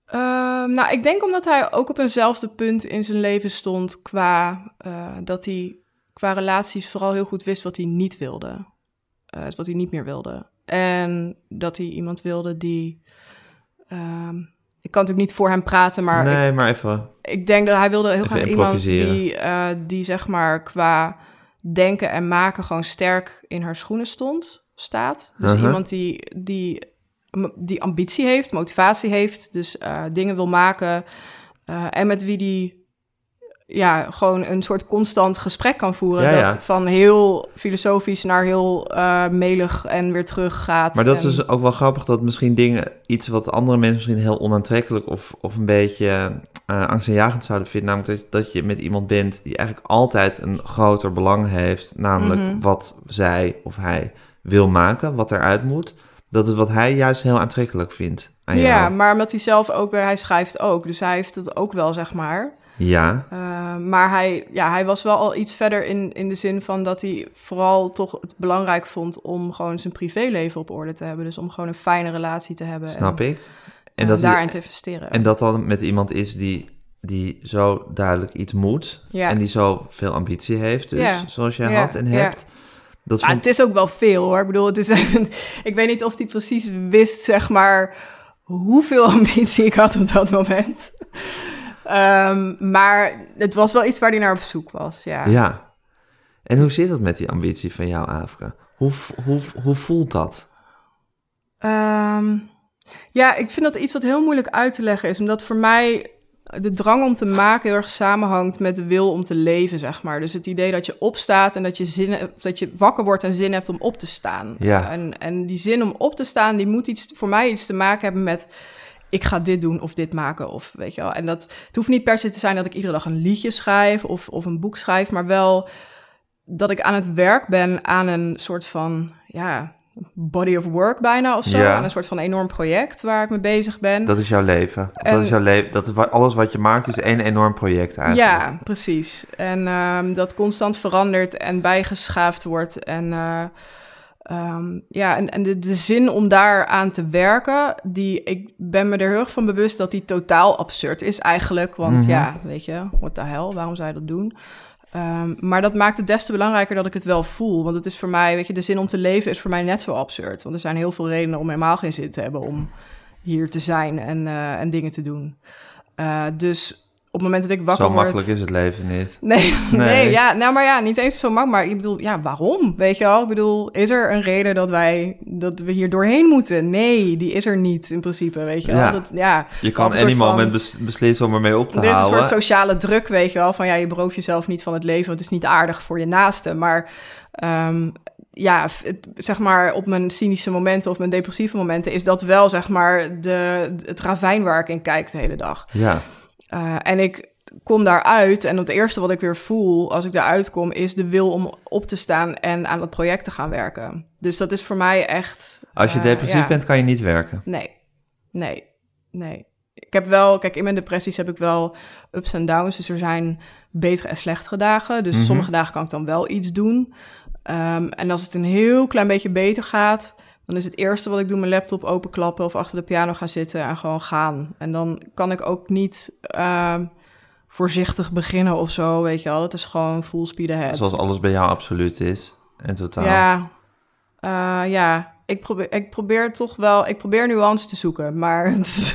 Ehm, nou, ik denk omdat hij ook op eenzelfde punt in zijn leven stond qua eh, dat hij qua relaties vooral heel goed wist wat hij niet wilde. Eh, wat hij niet meer wilde. En dat hij iemand wilde die. ehm, ik kan natuurlijk niet voor hem praten, maar ik, nee, maar even. ik denk dat hij wilde heel graag iemand die, eh, die zeg maar qua denken en maken gewoon sterk in haar schoenen stond, staat. Dus Uh-huh. iemand die, die, die ambitie heeft, motivatie heeft, dus eh, dingen wil maken. eh, en met wie die ja, gewoon een soort constant gesprek kan voeren. Ja, dat ja. van heel filosofisch naar heel eh, melig en weer terug gaat. Maar dat is dus ook wel grappig dat misschien dingen, iets wat andere mensen misschien heel onaantrekkelijk of, of een beetje eh angstaanjagend zouden vinden, namelijk dat, dat je met iemand bent die eigenlijk altijd een groter belang heeft, namelijk Mhm. wat zij of hij wil maken, wat eruit moet, dat is wat hij juist heel aantrekkelijk vindt aan Ja, jou. maar omdat hij zelf ook weer, hij schrijft ook. Dus hij heeft het ook wel, zeg maar. Ja, Uh, maar hij, ja, hij was wel al iets verder in, in de zin van dat hij vooral toch het belangrijk vond om gewoon zijn privéleven op orde te hebben. Dus om gewoon een fijne relatie te hebben. snap en, ik. En En dat, daarin hij, te investeren. en dat dan met iemand is die, die zo duidelijk iets moet ja. en die zo veel ambitie heeft, dus Ja. zoals jij Ja, had en ja. hebt. Dat Maar vond het is ook wel veel hoor. Ik bedoel, het is, [LAUGHS] ik weet niet of hij precies wist, zeg maar, hoeveel [LAUGHS] ambitie ik had op dat moment. Ehm, maar het was wel iets waar hij naar op zoek was. Ja. Ja. En hoe zit het met die ambitie van jou, Afrika? Hoe, hoe, hoe voelt dat? Ehm, ja, ik vind dat iets wat heel moeilijk uit te leggen is. Omdat voor mij de drang om te maken heel erg samenhangt met de wil om te leven, zeg maar. Dus het idee dat je opstaat en dat je, zin, hebt- dat je wakker wordt en zin hebt om op te staan. Ja. En, en die zin om op te staan, die moet iets, voor mij iets te maken hebben met... ik ga dit doen of dit maken of weet je wel. En dat, het hoeft niet per se te zijn dat ik iedere dag een liedje schrijf of, of een boek schrijf... maar wel dat ik aan het werk ben aan een soort van... ja, body of work bijna of zo. Ja. Aan een soort van enorm project waar ik mee bezig ben. Dat is jouw leven. En- dat is jouw leven. Dat is alles wat je maakt is één enorm project eigenlijk. Ja, precies. En ehm, dat constant verandert en bijgeschaafd wordt. En, eh, ehm, ja, en, en de, de zin om daar aan te werken, die, ik ben me er heel erg van bewust dat die totaal absurd is eigenlijk. Want Mhm. ja, weet je, what the hell, waarom zou je dat doen? Ehm, maar dat maakt het des te belangrijker dat ik het wel voel. Want het is voor mij, weet je, de zin om te leven is voor mij net zo absurd. Want er zijn heel veel redenen om helemaal geen zin te hebben om hier te zijn en, eh, en dingen te doen. Eh, dus het moment dat ik wakker Zo word... makkelijk is het leven niet. [LAUGHS] Nee, nee. Nee. ja, nou maar ja, niet eens zo makkelijk. Maar ik bedoel, ja, waarom? Weet je wel? Ik bedoel, is er een reden dat wij, dat we hier doorheen moeten? Nee, die is er niet in principe, weet je wel? Ja. Dat, ja. Je kan any moment bes- beslissen om ermee op te Er is een soort sociale druk, weet je wel, van ja, je berooft jezelf niet van het leven, want het is niet aardig voor je naaste. Maar ehm, ja, zeg maar op mijn cynische momenten of mijn depressieve momenten is dat wel, zeg maar, de, het ravijn waar ik in kijk de hele dag. Ja, Uh, en ik kom daaruit en het eerste wat ik weer voel als ik daaruit kom... is de wil om op te staan en aan het project te gaan werken. Dus dat is voor mij echt... als je uh, depressief ja. bent kan je niet werken. Nee, nee, nee. Ik heb wel... Kijk, in mijn depressies heb ik wel ups en downs. Dus er zijn betere en slechtere dagen. Dus Mhm. sommige dagen kan ik dan wel iets doen. Ehm, en als het een heel klein beetje beter gaat... dan is het eerste wat ik doe mijn laptop openklappen... of achter de piano gaan zitten en gewoon gaan. En dan kan ik ook niet... ehm, voorzichtig beginnen of zo, weet je wel. Het is gewoon full speed ahead. Zoals alles bij jou absoluut is. En totaal. Ja, Eh, ja. Ik probeer, ik probeer toch wel... Ik probeer nuance te zoeken, maar [LAUGHS] het is,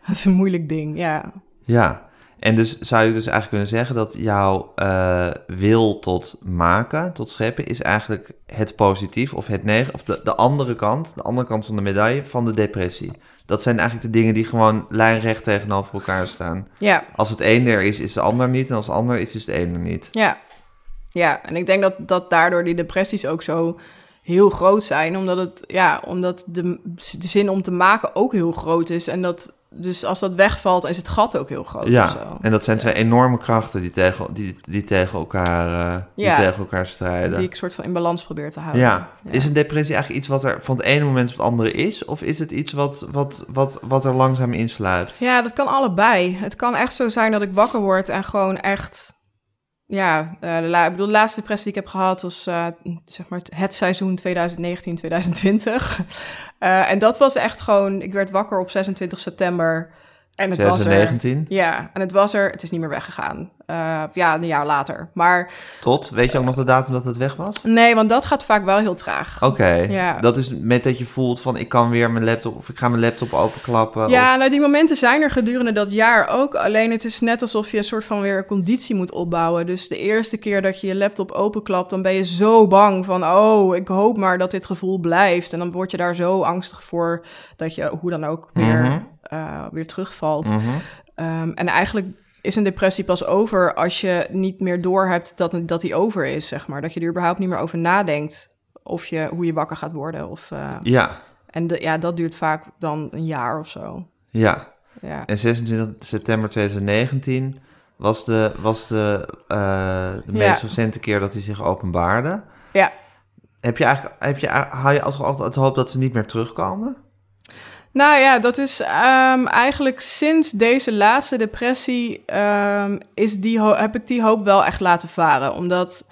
het is een moeilijk ding, ja. Ja, en dus zou je dus eigenlijk kunnen zeggen dat jouw eh, wil tot maken, tot scheppen, is eigenlijk het positief of het neg of de, de andere kant, de andere kant van de medaille van de depressie. Dat zijn eigenlijk de dingen die gewoon lijnrecht tegenover elkaar staan. Ja, Als het een er is, is de ander niet. En als het ander is, is het een er niet. ja. Ja, en ik denk dat, dat daardoor die depressies ook zo heel groot zijn. Omdat, het, ja, omdat de, de zin om te maken ook heel groot is. En dat, dus als dat wegvalt, is het gat ook heel groot. Ja, en dat zijn twee enorme krachten die tegen, die, die tegen, elkaar, eh, die Ja. tegen elkaar strijden. Die ik soort van in balans probeer te houden. Ja. is een depressie eigenlijk iets wat er van het ene moment op het andere is? Of is het iets wat, wat, wat, wat er langzaam insluipt? Ja, dat kan allebei. Het kan echt zo zijn dat ik wakker word en gewoon echt... Ja, eh, de, ik bedoel, de laatste depressie die ik heb gehad was eh, zeg maar het- het seizoen 2019-2020. [LAUGHS] Eh, en dat was echt gewoon... Ik werd wakker op 26 september en het was er... 2019? Ja, en het was er. Het is niet meer weggegaan. Eh, ja, een jaar later. Maar Tot? Weet je ook nog de datum dat het weg was? nee, want dat gaat vaak wel heel traag. Oké, Ja. dat is met dat je voelt van ik kan weer mijn laptop of ik ga mijn laptop openklappen. Ja, of- nou die momenten zijn er gedurende dat jaar ook. Alleen het is net alsof je een soort van weer een conditie moet opbouwen. Dus de eerste keer dat je je laptop openklapt, dan ben je zo bang van... oh, ik hoop maar dat dit gevoel blijft. En dan word je daar zo angstig voor dat je hoe dan ook weer, Mhm. Eh, weer terugvalt. Mhm. Ehm, en eigenlijk is een depressie pas over als je niet meer doorhebt dat, dat die over is, zeg maar. Dat je er überhaupt niet meer over nadenkt of je, hoe je wakker gaat worden. Of, uh, ja. En de, ja, dat duurt vaak dan een jaar of zo. Ja. ja. En 26 september 2019 was de, was de, uh, de meest Ja. recente keer dat hij zich openbaarde. Ja. Heb je eigenlijk, heb je, hou je altijd het hoop dat ze niet meer terugkomen? Nou ja, dat is ehm, eigenlijk sinds deze laatste depressie ehm, is die heb ik die hoop wel echt laten varen. Omdat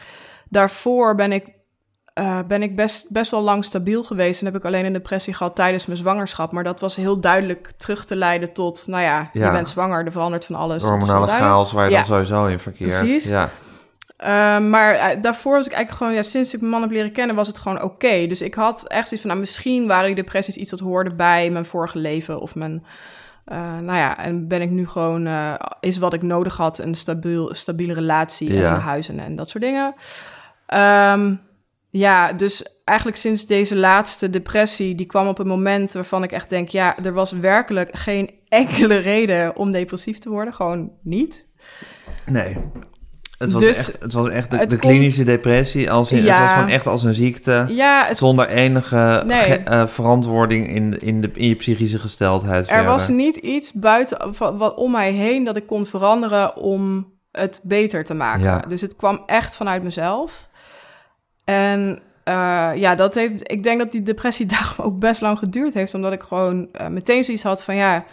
daarvoor ben ik, eh, ben ik best, best wel lang stabiel geweest. En heb ik alleen een depressie gehad tijdens mijn zwangerschap. Maar dat was heel duidelijk terug te leiden tot, nou ja, Ja. je bent zwanger, er verandert van alles. Hormonale chaos waar je Ja. dan sowieso in verkeert. Precies. Ja. Ehm, maar eh, daarvoor was ik eigenlijk gewoon, ja, sinds ik mijn man heb leren kennen, was het gewoon oké. Dus ik had echt zoiets van, nou, misschien waren die depressies iets dat hoorde bij mijn vorige leven of mijn, eh, nou ja, en ben ik nu gewoon, eh, is wat ik nodig had, een stabiel, stabiele relatie Ja. en een huis en, en dat soort dingen. Ehm, ja, dus eigenlijk sinds deze laatste depressie, die kwam op een moment waarvan ik echt denk, ja, er was werkelijk geen [LAUGHS] enkele reden om depressief te worden, gewoon niet. Nee. Het was Dus echt, het was echt de, het de komt- klinische depressie. Als in, Het was gewoon echt als een ziekte. Ja, het Zonder enige Nee. ge- eh, verantwoording in, in, de, in je psychische gesteldheid. Er verder. was niet iets buiten wat om mij heen dat ik kon veranderen om het beter te maken. Ja. Dus het kwam echt vanuit mezelf. En eh, ja, dat heeft. Ik denk dat die depressie [LAUGHS] daarom ook best lang geduurd heeft, omdat ik gewoon eh, meteen zoiets had van ja.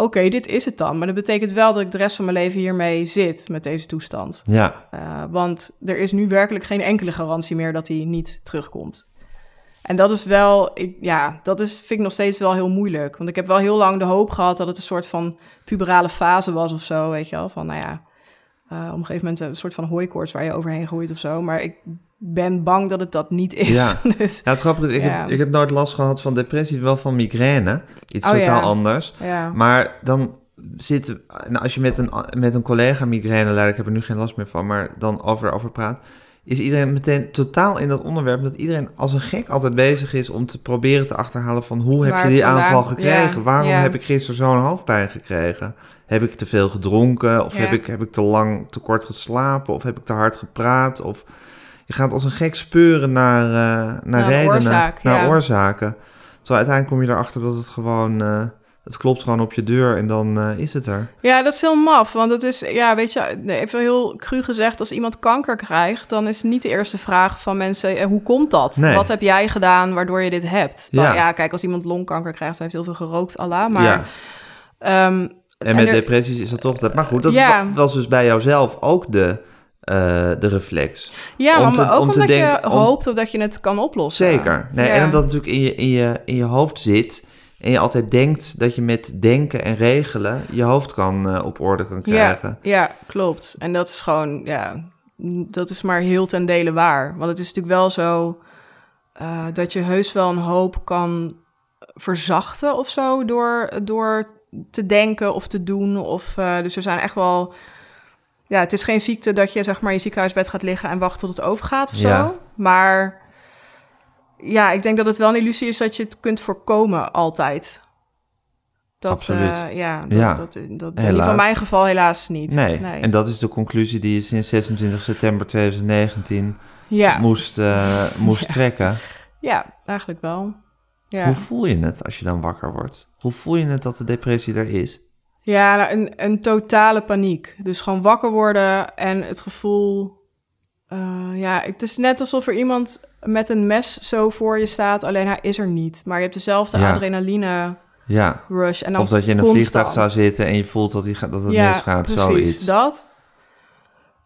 Oké, dit is het dan. Maar dat betekent wel dat ik de rest van mijn leven hiermee zit met deze toestand. Ja, Uh, want er is nu werkelijk geen enkele garantie meer dat hij niet terugkomt. En dat is wel, ik, ja, dat is, vind ik nog steeds wel heel moeilijk. Want ik heb wel heel lang de hoop gehad dat het een soort van puberale fase was of zo, weet je wel. Van, nou ja, uh, op een gegeven moment een soort van hooikoorts waar je overheen groeit of zo. Maar ik ben bang dat het dat niet is. Ja. [LAUGHS] dus, ja het grappige is, ik, Ja. heb, ik heb nooit last gehad van depressie, wel van migraine. Iets Oh, totaal ja. anders. Maar dan zit, nou, als je met een, met een collega migraineleider, ik heb er nu geen last meer van, maar dan over, over praat, is iedereen meteen totaal in dat onderwerp, dat iedereen als een gek altijd bezig is om te proberen te achterhalen van hoe heb Waar je die aanval gekregen? Waarom heb ik gisteren zo'n hoofdpijn gekregen? Heb ik te veel gedronken? Of heb, ik, heb ik te lang, te kort geslapen? Of heb ik te hard gepraat? Of je gaat als een gek speuren naar, eh, naar, redenen, oorzaak, naar ja. oorzaken. Terwijl uiteindelijk kom je erachter dat het gewoon, eh, het klopt gewoon op je deur en dan eh, is het er. Ja, dat is heel maf. Want het is, ja, weet je, even heel cru gezegd, als iemand kanker krijgt, dan is niet de eerste vraag van mensen, hoe komt dat? Nee. Wat heb jij gedaan waardoor je dit hebt? Ja. Ja, ja kijk, als iemand longkanker krijgt, dan heeft heel veel gerookt, Allah. Maar, ja. ehm, En met er- depressies is dat toch... Dat, maar goed, dat Ja. was dus bij jouzelf ook de, eh, de reflex. ja, om maar te- ook om te omdat je om- hoopt of dat je het kan oplossen. Zeker. Nee, Ja. En omdat het natuurlijk in je, in, je, in je hoofd zit... en je altijd denkt dat je met denken en regelen... je hoofd kan eh, op orde kan krijgen. Ja, ja, klopt. En dat is gewoon, ja, dat is maar heel ten dele waar. Want het is natuurlijk wel zo eh, dat je heus wel een hoop kan verzachten of zo door, door te denken of te doen. Of, dus er zijn echt wel, ja, het is geen ziekte dat je zeg maar in je ziekenhuisbed gaat liggen en wacht tot het overgaat of zo. Ja. Maar ja, ik denk dat het wel een illusie is dat je het kunt voorkomen altijd. Dat, Absoluut. eh, ja, dat, Ja. dat, dat, in mijn geval helaas niet. Nee. en dat is de conclusie die je sinds 26 september 2019 ja. moest, eh, [LAUGHS] moest Ja. trekken. ja, eigenlijk wel. Ja, Hoe voel je het als je dan wakker wordt? Hoe voel je het dat de depressie er is? Ja nou, een, een totale paniek. Dus gewoon wakker worden en het gevoel... eh, ja, het is net alsof er iemand met een mes zo voor je staat, alleen hij is er niet. Maar je hebt dezelfde Ja. adrenaline Ja. rush. En dan Of dat je in een constant. vliegtuig zou zitten en je voelt dat, die, dat het ja, misgaat, precies, zoiets. dat.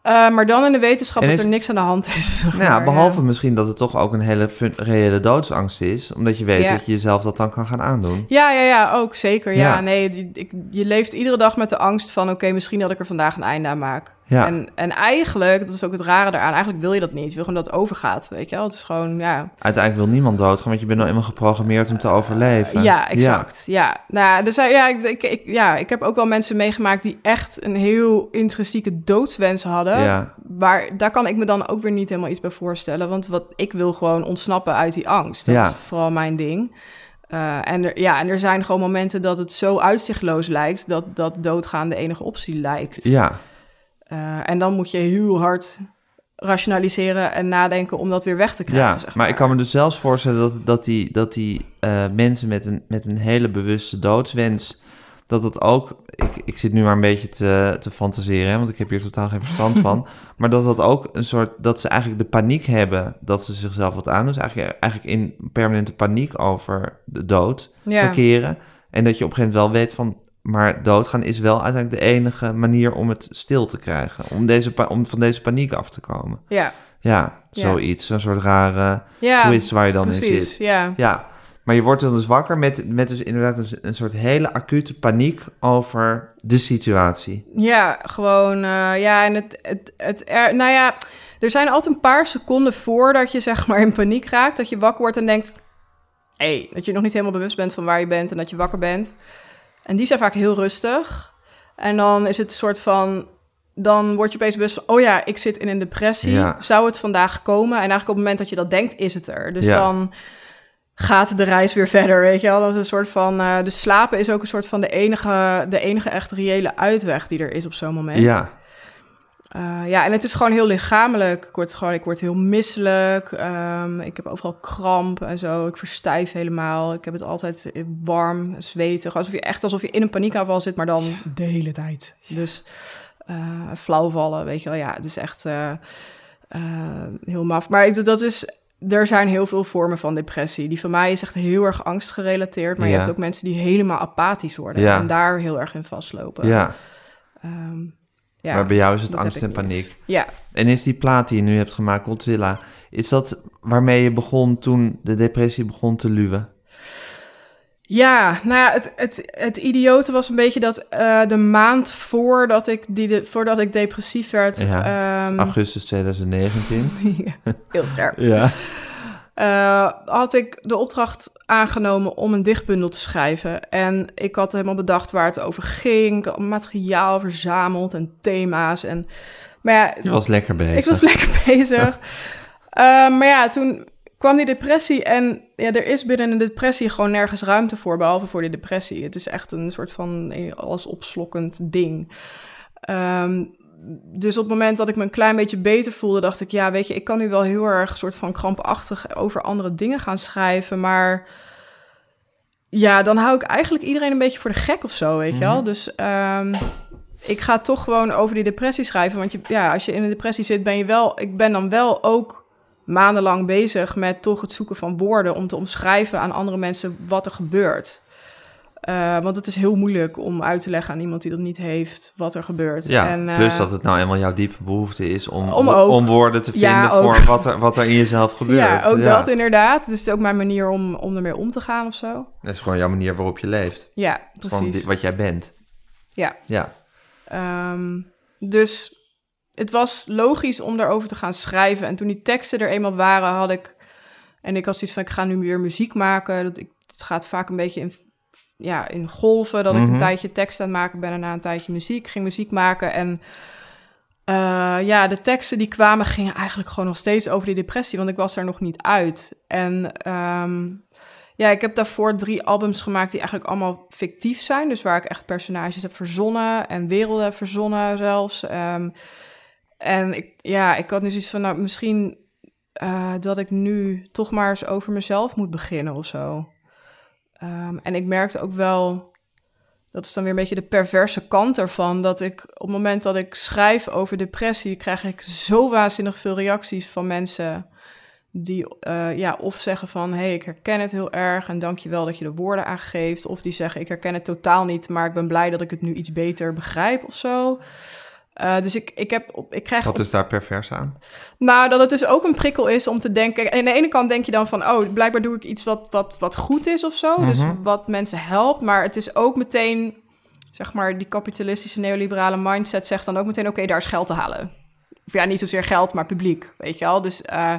Eh, maar dan in de wetenschap En dat is- er niks aan de hand is. [LAUGHS] zeg Nou ja, behalve misschien dat het toch ook een hele reële doodsangst is. Omdat je weet Ja. dat je jezelf dat dan kan gaan aandoen. Ja, ja, ja, ook zeker. Ja, nee, ik, je leeft iedere dag met de angst van... oké, misschien dat ik er vandaag een einde aan maak. Ja. En, en eigenlijk, dat is ook het rare eraan... eigenlijk wil je dat niet. Je wil gewoon dat het overgaat, weet je wel. Het is gewoon, ja... Uiteindelijk wil niemand doodgaan, want je bent nou eenmaal geprogrammeerd om te overleven. Ja, exact. Ja, nou, dus, ja, ik, ik, ik- ja, ik heb ook wel mensen meegemaakt... die echt een heel intrinsieke doodswens hadden. Ja. Waar, daar kan ik me dan ook weer niet helemaal iets bij voorstellen. Want wat, ik wil gewoon ontsnappen uit die angst. Dat Ja. is vooral mijn ding. Eh, en, er, ja, en er zijn gewoon momenten dat het zo uitzichtloos lijkt dat, dat doodgaan de enige optie lijkt. Ja, Eh, en dan moet je heel hard rationaliseren en nadenken om dat weer weg te krijgen. ja. zeg maar ik kan me dus zelfs voorstellen dat, dat die, dat die eh, mensen met een, met een hele bewuste doodswens, dat dat ook, ik, ik zit nu maar een beetje te, te fantaseren, hè, want ik heb hier totaal geen verstand van, [LAUGHS] maar dat dat ook een soort, dat ze eigenlijk de paniek hebben dat ze zichzelf wat aandoen, dus eigenlijk, eigenlijk in permanente paniek over de dood Ja. verkeren. En dat je op een gegeven moment wel weet van, maar doodgaan is wel uiteindelijk de enige manier om het stil te krijgen, om, deze, om van deze paniek af te komen. Ja, Ja, zoiets, een soort rare ja twist waar je dan in zit. Ja. Ja, maar je wordt dan dus wakker met, met dus inderdaad een, een soort hele acute paniek over de situatie. Ja, gewoon, eh, ja, en het, het, het, er, nou ja, er zijn altijd een paar seconden voordat je zeg maar in paniek raakt, dat je wakker wordt en denkt, hé, hey, dat je nog niet helemaal bewust bent van waar je bent en dat je wakker bent. En die zijn vaak heel rustig. En dan is het een soort van, dan word je opeens bewust van, oh ja, ik zit in een depressie. Ja. Zou het vandaag komen? En eigenlijk op het moment dat je dat denkt, is het er. Dus Ja. dan gaat de reis weer [LAUGHS] verder, weet je wel. Dat is een soort van, eh dus slapen is ook een soort van de enige, de enige echt reële uitweg die er is op zo'n moment. Ja, Eh, ja, en het is gewoon heel lichamelijk. Ik word, gewoon, ik word heel misselijk. Ehm, ik heb overal kramp en zo. Ik verstijf helemaal. Ik heb het altijd warm, zwetig. Alsof je echt alsof je in een paniekaanval zit, maar dan de hele tijd. Dus eh flauwvallen, weet je wel. Ja, dus echt eh, eh, heel maf. Maar ik, dat is... Er zijn heel veel vormen van depressie. Die van mij is echt heel erg angstgerelateerd. Maar je hebt ook mensen die helemaal apathisch worden. Ja. En daar heel erg in vastlopen. ja. Ehm, ja. maar bij jou is het angst en niet. paniek. Ja, En is die plaat die je nu hebt gemaakt, Godzilla, is dat waarmee je begon toen de depressie begon te luwen? Ja, nou ja, het, het, het idiote was een beetje dat eh, de maand voordat ik, die de, voordat ik depressief werd, Ja, ehm, Augustus [LAUGHS] 2019. heel scherp, Ja. Eh, had ik de opdracht aangenomen om een dichtbundel te schrijven. En ik had helemaal bedacht waar het over ging, materiaal verzameld en thema's. En, maar ja, Je was lekker bezig. Ik was [LAUGHS] lekker bezig. Eh, maar ja, toen kwam die depressie. En ja, er is binnen een depressie gewoon nergens ruimte voor, behalve voor die depressie. Het is echt een soort van eh, alles opslokkend ding. Ehm, dus op het moment dat ik me een klein beetje beter voelde, dacht ik, ja, weet je, ik kan nu wel heel erg soort van krampachtig over andere dingen gaan schrijven, maar ja, dan hou ik eigenlijk iedereen een beetje voor de gek of zo, weet je wel. Dus ehm, ik ga toch gewoon over die depressie schrijven, want je, ja, als je in een depressie zit, ben je wel, ik ben dan wel ook maandenlang bezig met toch het zoeken van woorden om te omschrijven aan andere mensen wat er gebeurt. Eh, want het is heel moeilijk om uit te leggen aan iemand die dat niet heeft, wat er gebeurt. Ja, En, eh, plus dat het nou eenmaal jouw diepe behoefte is om, Om woorden te vinden Ja, voor wat er, wat er in jezelf [LAUGHS] gebeurt. Ja, ook dat inderdaad. Dus het is ook mijn manier om, om ermee om te gaan of zo. Dat is gewoon jouw manier waarop je leeft. Ja, gewoon precies. wat jij bent. Ja. Ja, Ehm, dus het was logisch om daarover te gaan schrijven. En toen die teksten er eenmaal waren, had ik... En ik had zoiets van, ik ga nu weer muziek maken. Dat ik, het gaat vaak een beetje in, ja, in golven. Dat ik Mhm. een tijdje tekst aan het maken ben en na een tijdje muziek. Ging muziek maken en... eh, ja, de teksten die kwamen gingen eigenlijk gewoon nog steeds over die depressie, want ik was er nog niet uit. En ehm, ja, ik heb daarvoor drie albums gemaakt die eigenlijk allemaal fictief zijn. Dus waar ik echt personages heb verzonnen en werelden heb verzonnen zelfs. Ehm, en ik, ja, ik had nu zoiets van, nou, misschien eh, dat ik nu toch maar eens over mezelf moet beginnen of zo. Ehm, en ik merkte ook wel, dat is dan weer een beetje de perverse kant ervan, dat ik op het moment dat ik schrijf over depressie, krijg ik zo waanzinnig veel reacties van mensen die eh, ja, of zeggen van, hé, hey, ik herken het heel erg en dank je wel dat je de woorden aangeeft. Of die zeggen, ik herken het totaal niet, maar ik ben blij dat ik het nu iets beter begrijp of zo. Eh, dus ik, ik, heb op, ik krijg wat is daar pervers aan? nou, dat het dus ook een prikkel is om te denken. En aan de ene kant denk je dan van, oh, blijkbaar doe ik iets wat, wat, wat goed is of zo. Dus Mhm. wat mensen helpt. Maar het is ook meteen, zeg maar, die kapitalistische neoliberale mindset zegt dan ook meteen, oké, daar is geld te halen. Of ja, niet zozeer geld, maar publiek, weet je wel. Dus eh,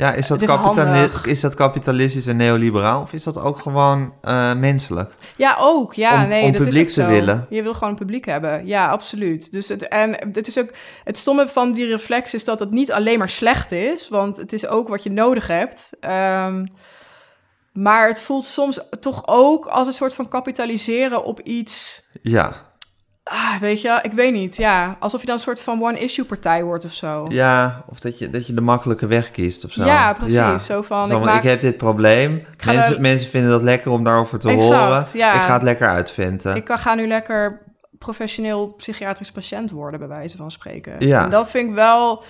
Ja, is dat, Het is kapitali- handig. is dat kapitalistisch en neoliberaal? Of is dat ook gewoon eh, menselijk? ja, ook. Ja, Om- nee, om dat publiek is te willen. Je wil gewoon een publiek hebben. Ja, absoluut. Dus het, en het is ook, het stomme van die reflex is dat het niet alleen maar slecht is, want het is ook wat je nodig hebt. Ehm, Maar het voelt soms toch ook als een soort van kapitaliseren op iets. Ja. Ah, weet je, ik weet niet. Ja, alsof je dan een soort van one-issue partij wordt of zo. Ja, of dat je, dat je de makkelijke weg kiest of zo. Ja, precies. Zo van, Zo ik, maak... ik heb dit probleem. Mensen, mensen vinden dat lekker om daarover te Exact, horen. ja. Ik ga het lekker uitventen. ik ga nu lekker professioneel psychiatrisch patiënt worden, bij wijze van spreken. Ja. En dat vind ik wel...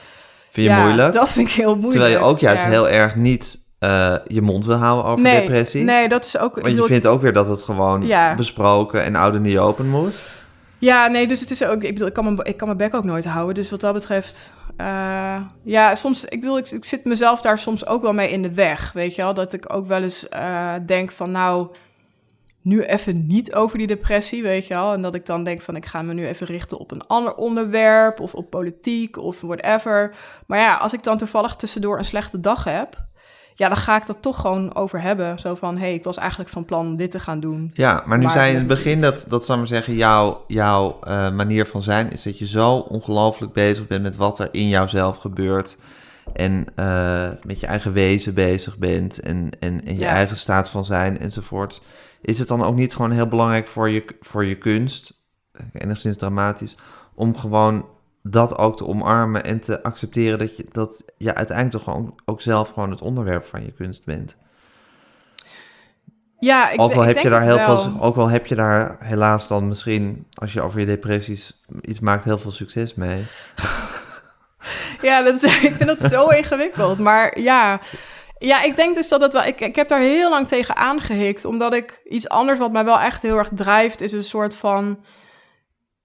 Vind je ja, moeilijk? Dat vind ik heel moeilijk. Terwijl je ook juist heel erg niet eh, je mond wil houden over nee, depressie. Nee, dat is ook... Want je bedoel, vindt ook weer dat het gewoon besproken en oud en niet open moet. Ja, nee, dus het is ook... Ik bedoel, ik kan mijn, ik kan mijn bek ook nooit houden. Dus wat dat betreft... eh, ja, soms... Ik bedoel, ik, zit mezelf daar soms ook wel mee in de weg, weet je wel? Dat ik ook wel eens eh, denk van, nou... Nu even niet over die depressie, weet je wel? En dat ik dan denk van, ik ga me nu even richten op een ander onderwerp... of op politiek of whatever. Maar ja, als ik dan toevallig tussendoor een slechte dag heb... Ja, dan ga ik dat toch gewoon over hebben. Zo van, hé, hey, ik was eigenlijk van plan dit te gaan doen. Ja, maar nu Maar zei je in het begin dat, dat ik maar zeggen, jouw, jouw eh, manier van zijn is dat je zo ongelooflijk bezig bent met wat er in jouzelf gebeurt. En eh, met je eigen wezen bezig bent en, en, en je Ja. eigen staat van zijn enzovoort. Is het dan ook niet gewoon heel belangrijk voor je, voor je kunst, enigszins dramatisch, om gewoon dat ook te omarmen en te accepteren dat je, dat je uiteindelijk toch gewoon ook zelf gewoon het onderwerp van je kunst bent? Ja, ik, ook, al ik heb denk je daar heel wel. veel, ook al heb je daar helaas dan misschien, als je over je depressies iets maakt, heel veel succes mee. [LAUGHS] Ja, dat is, [LAUGHS] ik vind dat zo [LAUGHS] ingewikkeld. Maar ja, ja, ik denk dus dat het wel... Ik, ik heb daar heel lang tegen aangehikt. Omdat ik iets anders wat mij wel echt heel erg drijft... is een soort van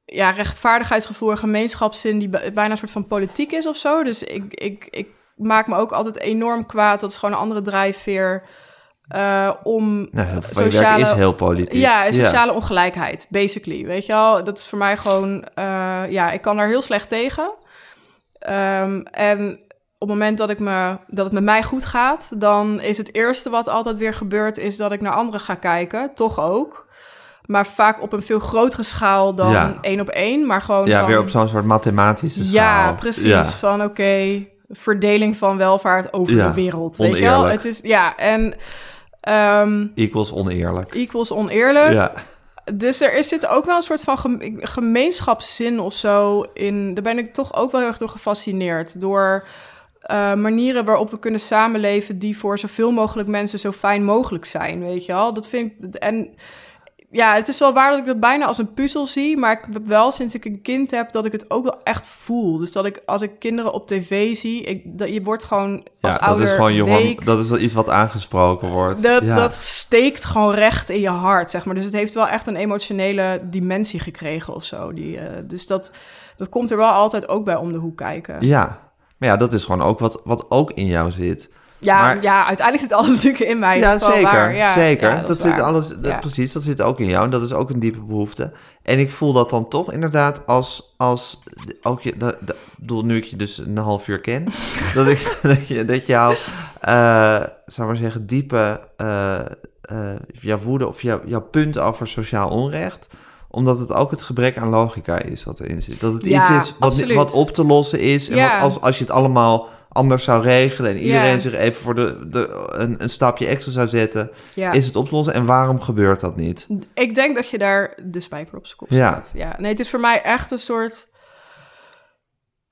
ja, rechtvaardigheidsgevoel en gemeenschapszin... die bij- bijna een soort van politiek is of zo. Dus ik, ik, ik maak me ook altijd enorm kwaad. Dat is gewoon een andere drijfveer... eh, om Nou, sociale... is heel politiek. Ja, sociale ongelijkheid, basically. Weet je wel, dat is voor mij gewoon... eh, ja, ik kan daar heel slecht tegen. Ehm, en op het moment dat, ik me, dat het met mij goed gaat... dan is het eerste wat altijd weer gebeurt... is dat ik naar anderen ga kijken, toch ook. Maar vaak op een veel grotere schaal dan Ja. één op één. Maar gewoon Ja, van, weer op zo'n soort mathematische schaal. Ja, precies. Ja. Van oké, verdeling van welvaart over de wereld. Weet je wel? Het is, ja, en... ehm, Equals oneerlijk. equals oneerlijk. Ja. Dus er is zit ook wel een soort van gem- gemeenschapszin of zo in. Daar ben ik toch ook wel heel erg door gefascineerd. Door eh, manieren waarop we kunnen samenleven die voor zoveel mogelijk mensen zo fijn mogelijk zijn. Weet je wel? Dat vind ik. En ja, het is wel waar dat ik dat bijna als een puzzel zie. Maar ik heb wel sinds ik een kind heb dat ik het ook wel echt voel. Dus dat ik als ik kinderen op tv zie, ik, dat, je wordt gewoon als Ja, dat is gewoon je week- dat is iets wat aangesproken wordt. dat, ja. dat steekt gewoon recht in je hart, zeg maar. Dus het heeft wel echt een emotionele dimensie gekregen of zo. Die, eh, dus dat, dat komt er wel altijd ook bij om de hoek kijken. Ja, ja. Maar ja, dat is gewoon ook wat, wat ook in jou zit. Ja, maar- uiteindelijk zit alles [LAUGHS] natuurlijk in mij. ja, dat zeker. waar. Ja, zeker. ja, dat zit alles, dat, Ja. precies, dat zit ook in jou. En dat is ook een diepe behoefte. En ik voel dat dan toch inderdaad als, als ook je, dat, dat, nu ik je dus een half uur ken, [LAUGHS] dat ik, dat je, dat jouw, eh zou maar zeggen, diepe, eh, jouw woede of jouw, jouw punt over sociaal onrecht, omdat het ook het gebrek aan logica is wat erin zit. Dat het Ja, iets is wat, wat op te lossen is. En Ja. wat als, als je het allemaal anders zou regelen en iedereen Ja. zich even voor de, de, een, een stapje extra zou zetten, Ja. is het op te lossen. En waarom gebeurt dat niet? Ik denk dat je daar de spijker op zijn kop Ja. Ja. Nee, het is voor mij echt een soort...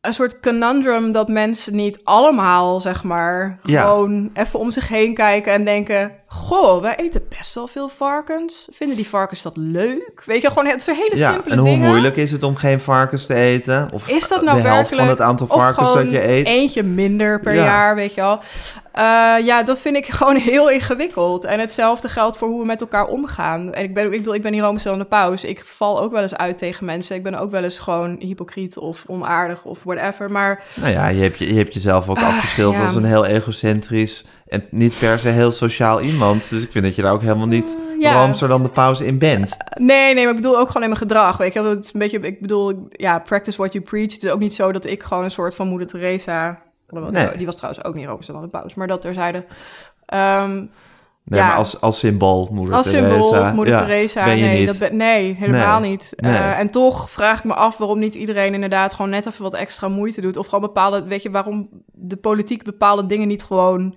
Een soort conundrum dat mensen niet allemaal, zeg maar, gewoon even om zich heen kijken en denken... Goh, wij eten best wel veel varkens. Vinden die varkens dat leuk? Weet je, gewoon het zijn hele Ja, simpele en hoe dingen. moeilijk is het om geen varkens te eten? Of Is dat nou de helft werkelijk? van het aantal varkens dat je eet? eentje minder per Ja. jaar, weet je wel. Eh, ja, dat vind ik [LAUGHS] gewoon heel ingewikkeld. En hetzelfde geldt voor hoe we met elkaar omgaan. En ik ben, ik bedoel, ik ben hier Rooms aan de paus. Ik val ook wel eens uit tegen mensen. Ik ben ook wel eens gewoon hypocriet of onaardig of whatever. Maar Nou ja, je hebt, je, je hebt jezelf ook afgeschilderd ja. als een heel egocentrisch en niet per se heel sociaal iemand. Dus ik vind dat je daar ook helemaal niet Eh, ja. dan de pauze in bent. nee, nee, maar ik bedoel ook gewoon in mijn gedrag. Weet je, het is een beetje, ik bedoel, ja, practice what you preach. Het is ook niet zo dat ik gewoon een soort van moeder Teresa. Nee. Die was trouwens ook niet Rooms aan de paus, maar dat terzijde. Ehm Nee, Ja. maar als, als symbool, moeder Als Teresa. symbool, moeder ja, Teresa. ben je nee, niet. Dat ben, nee, helemaal Nee. niet. Nee. Eh, en toch vraag ik me af waarom niet iedereen inderdaad gewoon net even wat extra moeite doet. Of gewoon bepaalde, weet je, waarom de politiek bepaalde dingen niet gewoon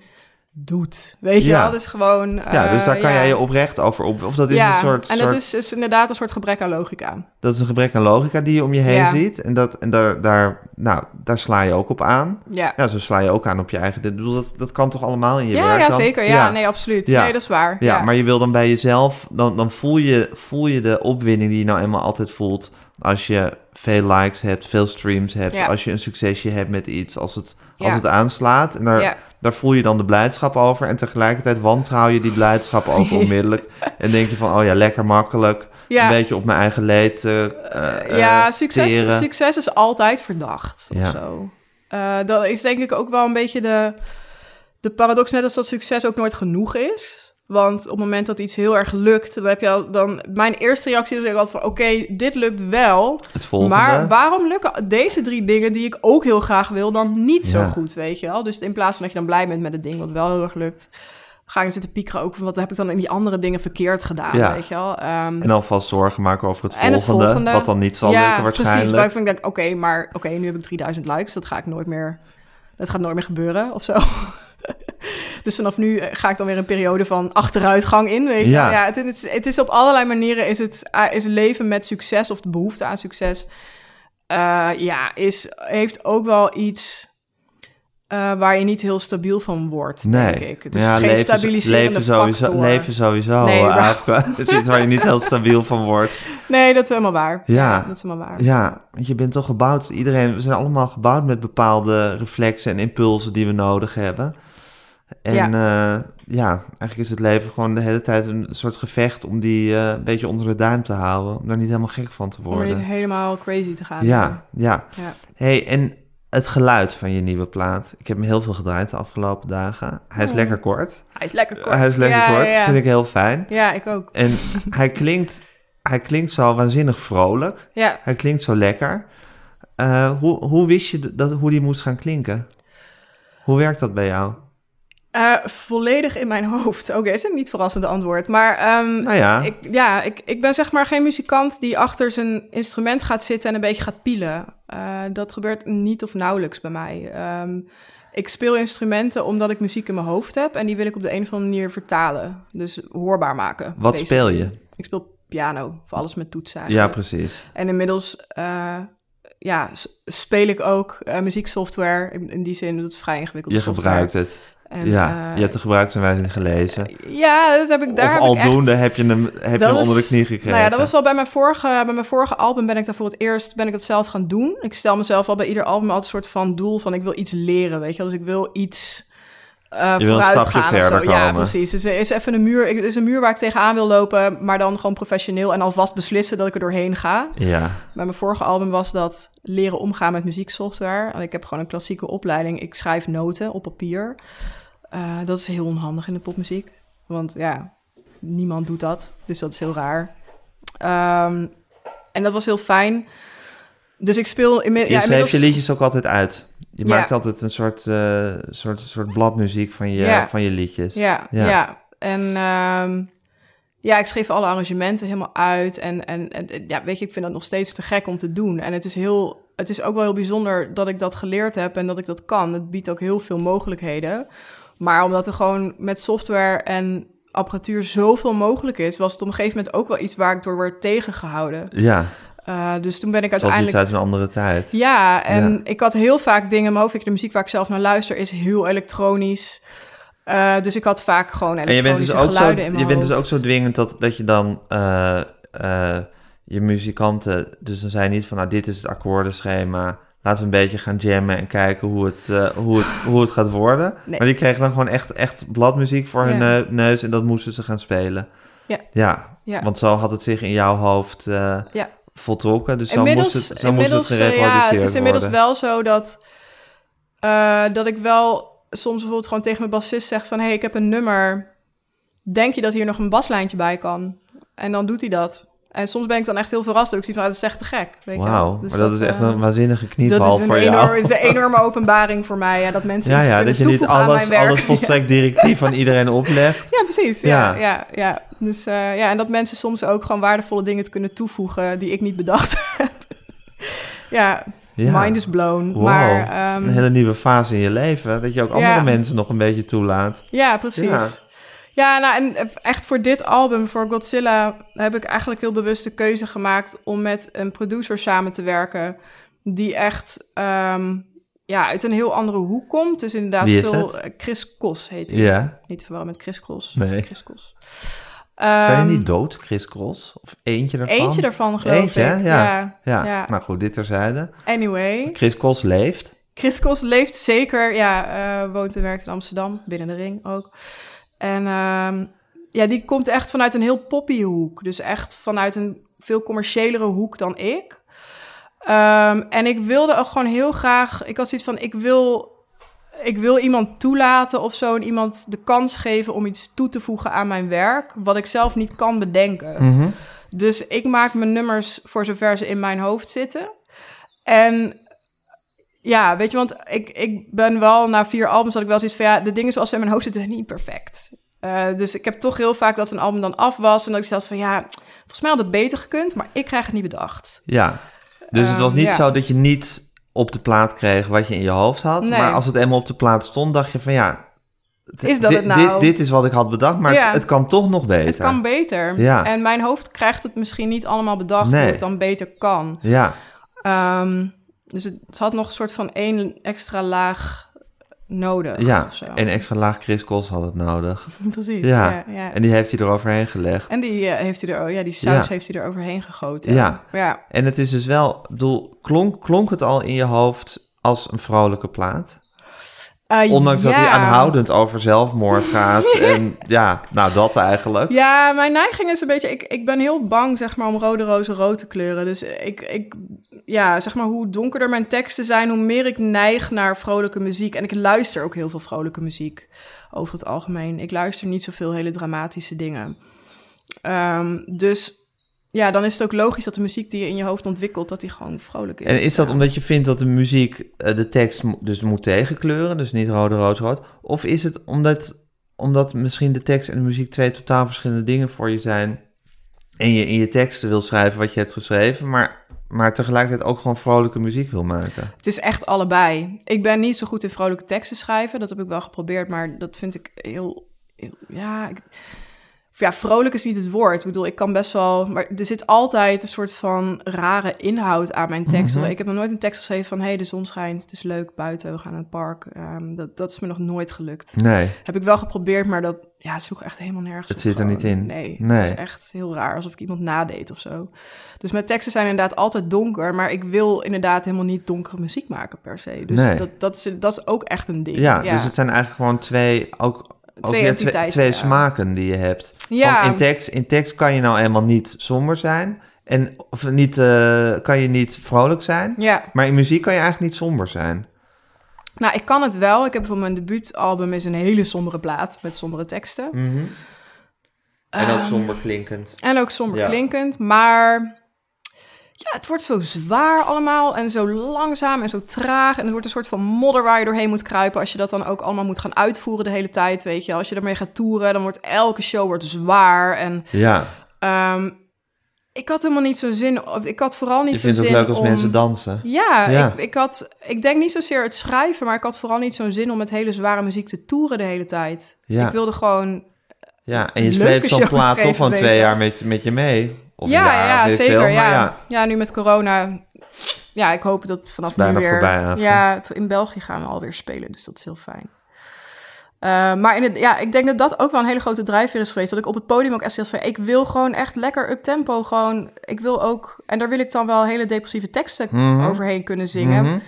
doet. Weet je Ja. wel? Dus gewoon... ja, dus eh, daar kan ja. jij je oprecht over op. Of dat is ja, een soort. en soort dat is, is inderdaad een soort gebrek aan logica. dat is een gebrek aan logica die je om je heen ziet. En, dat, en daar, daar, nou, daar sla je ook op aan. Ja, Ja, zo sla je ook aan op je eigen. Bedoel, dat, dat kan toch allemaal in je werk ja dan? zeker. Ja, nee, absoluut. Nee, dat is waar. Ja, maar je wil dan bij jezelf, dan, dan voel, je, voel je de opwinding die je nou eenmaal altijd voelt. Als je veel likes hebt, veel streams hebt, als je een succesje hebt met iets, als het, als het aanslaat. En daar, Ja. Daar voel je dan de blijdschap over. En tegelijkertijd wantrouw je die blijdschap ook [LAUGHS] onmiddellijk. En denk je van, oh ja, lekker makkelijk. Ja. Een beetje op mijn eigen leed eh, eh, ja, succes, teren. succes is altijd verdacht Ja. zo. Eh, dat is denk ik ook wel een beetje de, de paradox, net als dat succes ook nooit genoeg is. Want op het moment dat iets heel erg lukt, dan heb je al, dan mijn eerste reactie is altijd van, oké, dit lukt wel, Het volgende. maar waarom lukken deze drie dingen die ik ook heel graag wil dan niet zo Ja. goed, weet je wel? Dus in plaats van dat je dan blij bent met het ding wat wel heel erg lukt, ga je zitten piekeren ook van wat heb ik dan in die andere dingen verkeerd gedaan, Ja. weet je wel? Ehm, En dan vast zorgen maken over het En volgende, het volgende. wat dan niet zal ja, lukken waarschijnlijk. precies. Waar ik denk, oké, maar oké, nu heb ik 3000 likes. Dat ga ik nooit meer... Dat gaat nooit meer gebeuren of zo. [LAUGHS] dus vanaf nu eh, ga ik dan weer een periode van achteruitgang in. Weet je? Ja. Ja, het, is, het is op allerlei manieren is het ah, is leven met succes of de behoefte aan succes. eh, ja, is, heeft ook wel iets eh, waar je niet heel stabiel van wordt, Nee. denk ik. Is ja, geen leven, stabiliserende leven sowieso, factor. leven sowieso. Nee, eh. Het is iets waar je niet heel stabiel van wordt. [LAUGHS] Nee, dat is helemaal waar. Ja. dat is helemaal waar. Ja, want je bent toch gebouwd. Iedereen, we zijn allemaal gebouwd met bepaalde reflexen en impulsen die we nodig hebben. En ja, ja eigenlijk is het leven gewoon de hele tijd een soort gevecht om die eh, een beetje onder de duim te houden. Om daar niet helemaal gek van te Om worden. niet helemaal crazy te gaan. Ja, ja. Ja. hey, en het geluid van je nieuwe plaat. Ik heb hem heel veel gedraaid de afgelopen dagen. Hij is Oh. lekker kort. Hij is lekker kort. Hij is lekker Ja, kort. Vind ik heel fijn. Ja, ik ook. En [LAUGHS] hij klinkt, hij klinkt zo waanzinnig vrolijk. Ja, Hij klinkt zo lekker. Eh, hoe, hoe wist je dat, hoe die moest gaan klinken? Hoe werkt dat bij jou? Eh, volledig in mijn [LAUGHS] hoofd. Oké, is een niet verrassend antwoord. Maar ehm, Nou ja, ik, ja, ik, ik ben zeg maar geen muzikant die achter zijn instrument gaat zitten en een beetje gaat pielen. Eh, dat gebeurt niet of nauwelijks bij mij. Ehm, ik speel instrumenten omdat ik muziek in mijn hoofd heb en die wil ik op de een of andere manier vertalen. Dus hoorbaar maken. wat basically. speel je? Ik speel piano, voor alles met toetsen Ja, precies. En inmiddels eh, ja, speel ik ook muzieksoftware. In, in die zin, dat is vrij ingewikkeld. Je software. gebruikt het. En, ja, eh, je hebt de gebruiksaanwijzing gelezen. Ja, dat heb ik daar. of heb ik echt- aldoende heb je hem, heb je Dat hem onder de knie gekregen. Nou ja, dat was al bij mijn vorige, bij mijn vorige album ben ik daar voor het eerst ben ik het zelf gaan doen. Ik stel mezelf al bij ieder album altijd een soort van doel van ik wil iets leren, weet je wel. Dus ik wil iets eh wil een vooruit gaan of zo. Ja, komen. precies. Dus er is even een muur, er is een muur waar ik tegenaan wil lopen, maar dan gewoon professioneel en alvast beslissen dat ik er doorheen ga. Ja, Bij mijn vorige album was dat leren omgaan met muzieksoftware. Ik heb gewoon een klassieke opleiding. Ik schrijf noten op papier. Eh, dat is heel onhandig in de popmuziek. Want ja, niemand doet dat. Dus dat is heel raar. Ehm, en dat was heel fijn. Dus ik speel inmi- je ja, inmiddels... je liedjes ook altijd uit. Je Ja. maakt altijd een soort, eh, soort, soort bladmuziek van je, Ja. van je liedjes. Ja, Ja. ja. En ehm, ja, ik schreef alle arrangementen helemaal uit. En, en, en ja, weet je, ik vind dat nog steeds te gek om te doen. En het is, heel, het is ook wel heel bijzonder dat ik dat geleerd heb en dat ik dat kan. Het biedt ook heel veel mogelijkheden. Maar omdat er gewoon met software en apparatuur zoveel mogelijk is, was het op een gegeven moment ook wel iets waar ik door werd tegengehouden. Ja, Eh, dus toen ben ik uiteindelijk... iets uit een andere tijd. Ja, en Ja. ik had heel vaak dingen in mijn hoofd. Ik, de muziek waar ik zelf naar luister is heel elektronisch. Eh, dus ik had vaak gewoon En je bent elektronische dus ook zo, je bent dus ook zo dwingend dat, dat je dan eh, je muzikanten, dus dan zei je niet van nou dit is het akkoordenschema, laten we een beetje gaan jammen en kijken hoe het, hoe het, hoe het gaat worden. [LAUGHS] Nee. Maar die kregen dan gewoon echt, echt bladmuziek voor hun Ja. neus en dat moesten ze gaan spelen. Ja. Ja, Ja. want zo had het zich in jouw hoofd Ja. Voltrokken, dus zo moest het, moest eh, ja, het is inmiddels worden. wel zo dat, eh, dat ik wel soms bijvoorbeeld gewoon tegen mijn bassist zeg van... hé, hey, ik heb een nummer. Denk je dat hier nog een baslijntje bij kan? En dan doet hij dat. En soms ben ik dan echt heel verrast. Dat ik zie van, ah, dat is echt te gek. Weet. Wauw, Dus maar dat, is echt eh, een waanzinnige dat knieval voor jou. is een enorme openbaring voor mij. Ja, dat mensen Ja, ja, dat je niet alles, alles volstrekt [LAUGHS] directief aan iedereen oplegt. Ja, precies. Ja, Ja. ja. ja, Dus eh, ja, en dat mensen soms ook gewoon waardevolle dingen te kunnen toevoegen die ik niet bedacht [LAUGHS] heb. ja, Ja. mind is blown. Wow. Maar ehm, Een hele nieuwe fase in je leven. Dat je ook andere Ja. mensen nog een beetje toelaat. Ja, precies. Ja. Nou en echt voor dit album, voor Godzilla, heb ik eigenlijk heel bewust de keuze gemaakt om met een producer samen te werken. Die echt ehm, ja, uit een heel andere hoek komt. Dus inderdaad veel. het? eh, Chris Kos heet hij. Ja. Niet verwarren met Chris Cross. Nee. Chris Kos. Zijn Ehm, die niet dood, Chris Cross? Of eentje ervan? Eentje daarvan, geloof Eentje, ik. Ja. Ja. Ja. Ja. nou goed, dit terzijde. Anyway. Chris Cross leeft. Chris Kos leeft zeker, ja, eh, woont en werkt in Amsterdam, binnen de ring ook. En ehm, ja, die komt echt vanuit een heel poppy hoek. Dus echt vanuit een veel commerciëlere hoek dan ik. Ehm, en ik wilde ook gewoon heel graag, ik had zoiets van, ik wil, ik wil iemand toelaten of zo... en iemand de kans geven om iets toe te voegen aan mijn werk... wat ik zelf niet kan bedenken. Mhm. Dus ik maak mijn nummers voor zover ze in mijn hoofd zitten. En ja, weet je, want ik, ik ben wel na vier albums dat ik wel zoiets van ja, de dingen zoals ze in mijn hoofd zitten niet perfect. Eh, dus ik heb toch heel vaak dat een album dan af was en dat ik dacht van ja, volgens mij had het beter gekund, maar ik krijg het niet bedacht. Ja. Dus het was Ehm, niet ja. zo dat je niet op de plaat kreeg wat je in je hoofd had. Nee. Maar als het eenmaal op de plaat stond, dacht je van ja... d- Is dat dit, het nou? Dit, dit is wat ik had bedacht, maar Ja. het, het kan toch nog beter. Het kan beter. Ja. En mijn hoofd krijgt het misschien niet allemaal bedacht Nee. hoe het dan beter kan. Ja, Ehm, dus het, het had nog een soort van één extra laag nodig. ja. of zo. En extra laag Chris Cross had het nodig. [LAUGHS] Precies. Ja. Ja. Ja, En die heeft hij eroverheen gelegd. En die eh, heeft hij er, oh ja, die saus heeft hij er overheen gegoten. Ja. ja. En het is dus wel, bedoel, klonk, klonk het al in je hoofd als een vrolijke plaat? Eh, Ondanks dat hij aanhoudend over zelfmoord [LAUGHS] gaat. en ja, nou dat eigenlijk. Ja, mijn neiging is een beetje... Ik, ik ben heel bang, zeg maar, om rode rozen rood te kleuren. Dus ik, ik... Ja, zeg maar, hoe donkerder mijn teksten zijn... hoe meer ik neig naar vrolijke muziek. En ik luister ook heel veel vrolijke muziek. Over het algemeen. Ik luister niet zoveel hele dramatische dingen. Ehm, dus... Ja, dan is het ook logisch dat de muziek die je in je hoofd ontwikkelt... dat die gewoon vrolijk is. En is dat Ja. omdat je vindt dat de muziek eh, de tekst dus moet tegenkleuren, dus niet rode, rood, rood? Of is het omdat, omdat misschien de tekst en de muziek twee totaal verschillende dingen voor je zijn en je in je teksten wil schrijven wat je hebt geschreven, maar, maar tegelijkertijd ook gewoon vrolijke muziek wil maken? Het is echt allebei. Ik ben niet zo goed in vrolijke teksten schrijven. Dat heb ik wel geprobeerd, maar dat vind ik heel... heel- ja, ik- ja, vrolijk is niet het woord. Ik bedoel, ik kan best wel... Maar er zit altijd een soort van rare inhoud aan mijn teksten. Mhm. Ik heb nog nooit een tekst geschreven van... hé, hey, de zon schijnt, het is leuk buiten, we gaan naar het park. Ehm, dat, dat is me nog nooit gelukt. Nee. Heb ik wel geprobeerd, maar dat ja, sloeg echt helemaal nergens Het zit er niet in. Nee, Nee. het is echt heel raar, alsof ik iemand nadeed of zo. Dus mijn teksten zijn inderdaad altijd donker, maar ik wil inderdaad helemaal niet donkere muziek maken per se. Dus Nee. dat, dat, is, dat is ook echt een ding. Ja, dus het zijn eigenlijk gewoon twee, ook Twee weer twee, entiteiten, twee ja. smaken die je hebt. Ja. Want in tekst, in tekst kan je nou eenmaal niet somber zijn. En, of niet, eh, kan je niet vrolijk zijn. Ja, Maar in muziek kan je eigenlijk niet somber zijn. nou, ik kan het wel. Ik heb voor mijn debuutalbum is een hele sombere plaat met sombere teksten. En ook Ehm, somber klinkend. En ook somber Ja. klinkend, maar ja, het wordt zo zwaar allemaal en zo langzaam en zo traag. En het wordt een soort van modder waar je doorheen moet kruipen als je dat dan ook allemaal moet gaan uitvoeren de hele tijd, weet je. Als je ermee gaat toeren, dan wordt elke show wordt zwaar en Ja, ehm, ik had helemaal niet zo'n zin, ik had vooral niet je zo'n vindt zin het leuk als om... mensen dansen. Ja, Ja. Ik, ik, had, ik denk niet zozeer het schrijven, maar ik had vooral niet zo'n zin om met hele zware muziek te toeren de hele tijd. Ja. Ik wilde gewoon Ja, en je sleept zo'n plaat toch van twee je. jaar met, met je mee. Of ja, jaar, ja, zeker. veel, ja. ja. Ja. nu met corona. Ja, ik hoop dat vanaf bijna nu weer. voorbij, ja, in België gaan we alweer spelen, dus dat is heel fijn. Eh, maar in het, ja, ik denk dat dat ook wel een hele grote drijfveer is geweest. Dat ik op het podium ook echt zeg van... ik wil gewoon echt lekker up tempo. Gewoon, ik wil ook... En daar wil ik dan wel hele depressieve teksten Mhm. overheen kunnen zingen. Mhm.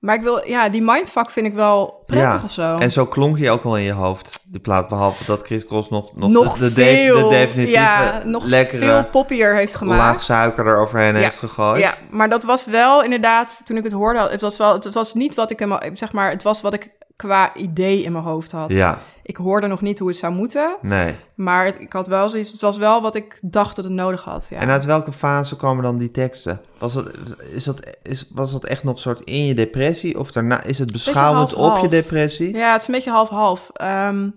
Maar ik wil... Ja, die mindfuck vind ik wel prettig Ja, of zo. En zo klonk je ook wel in je hoofd, die plaat. Behalve dat Chris Cross nog, nog, nog de, de, veel, de definitieve, ja, nog lekkere, veel poppier heeft gemaakt. laag suiker eroverheen Ja. heeft gegooid. Ja, maar dat was wel inderdaad, toen ik het hoorde, het was wel, het was niet wat ik in mijn, zeg maar, het was wat ik qua idee in mijn hoofd had. Ja, Ik hoorde nog niet hoe het zou moeten, nee. maar ik had wel zoiets, het was wel wat ik dacht dat het nodig had. Ja. En uit welke fase komen dan die teksten? Was dat, is dat, is, was dat echt nog soort in je depressie? Of daarna is het beschouwend op je depressie? Ja, het is een beetje half-half. Ehm,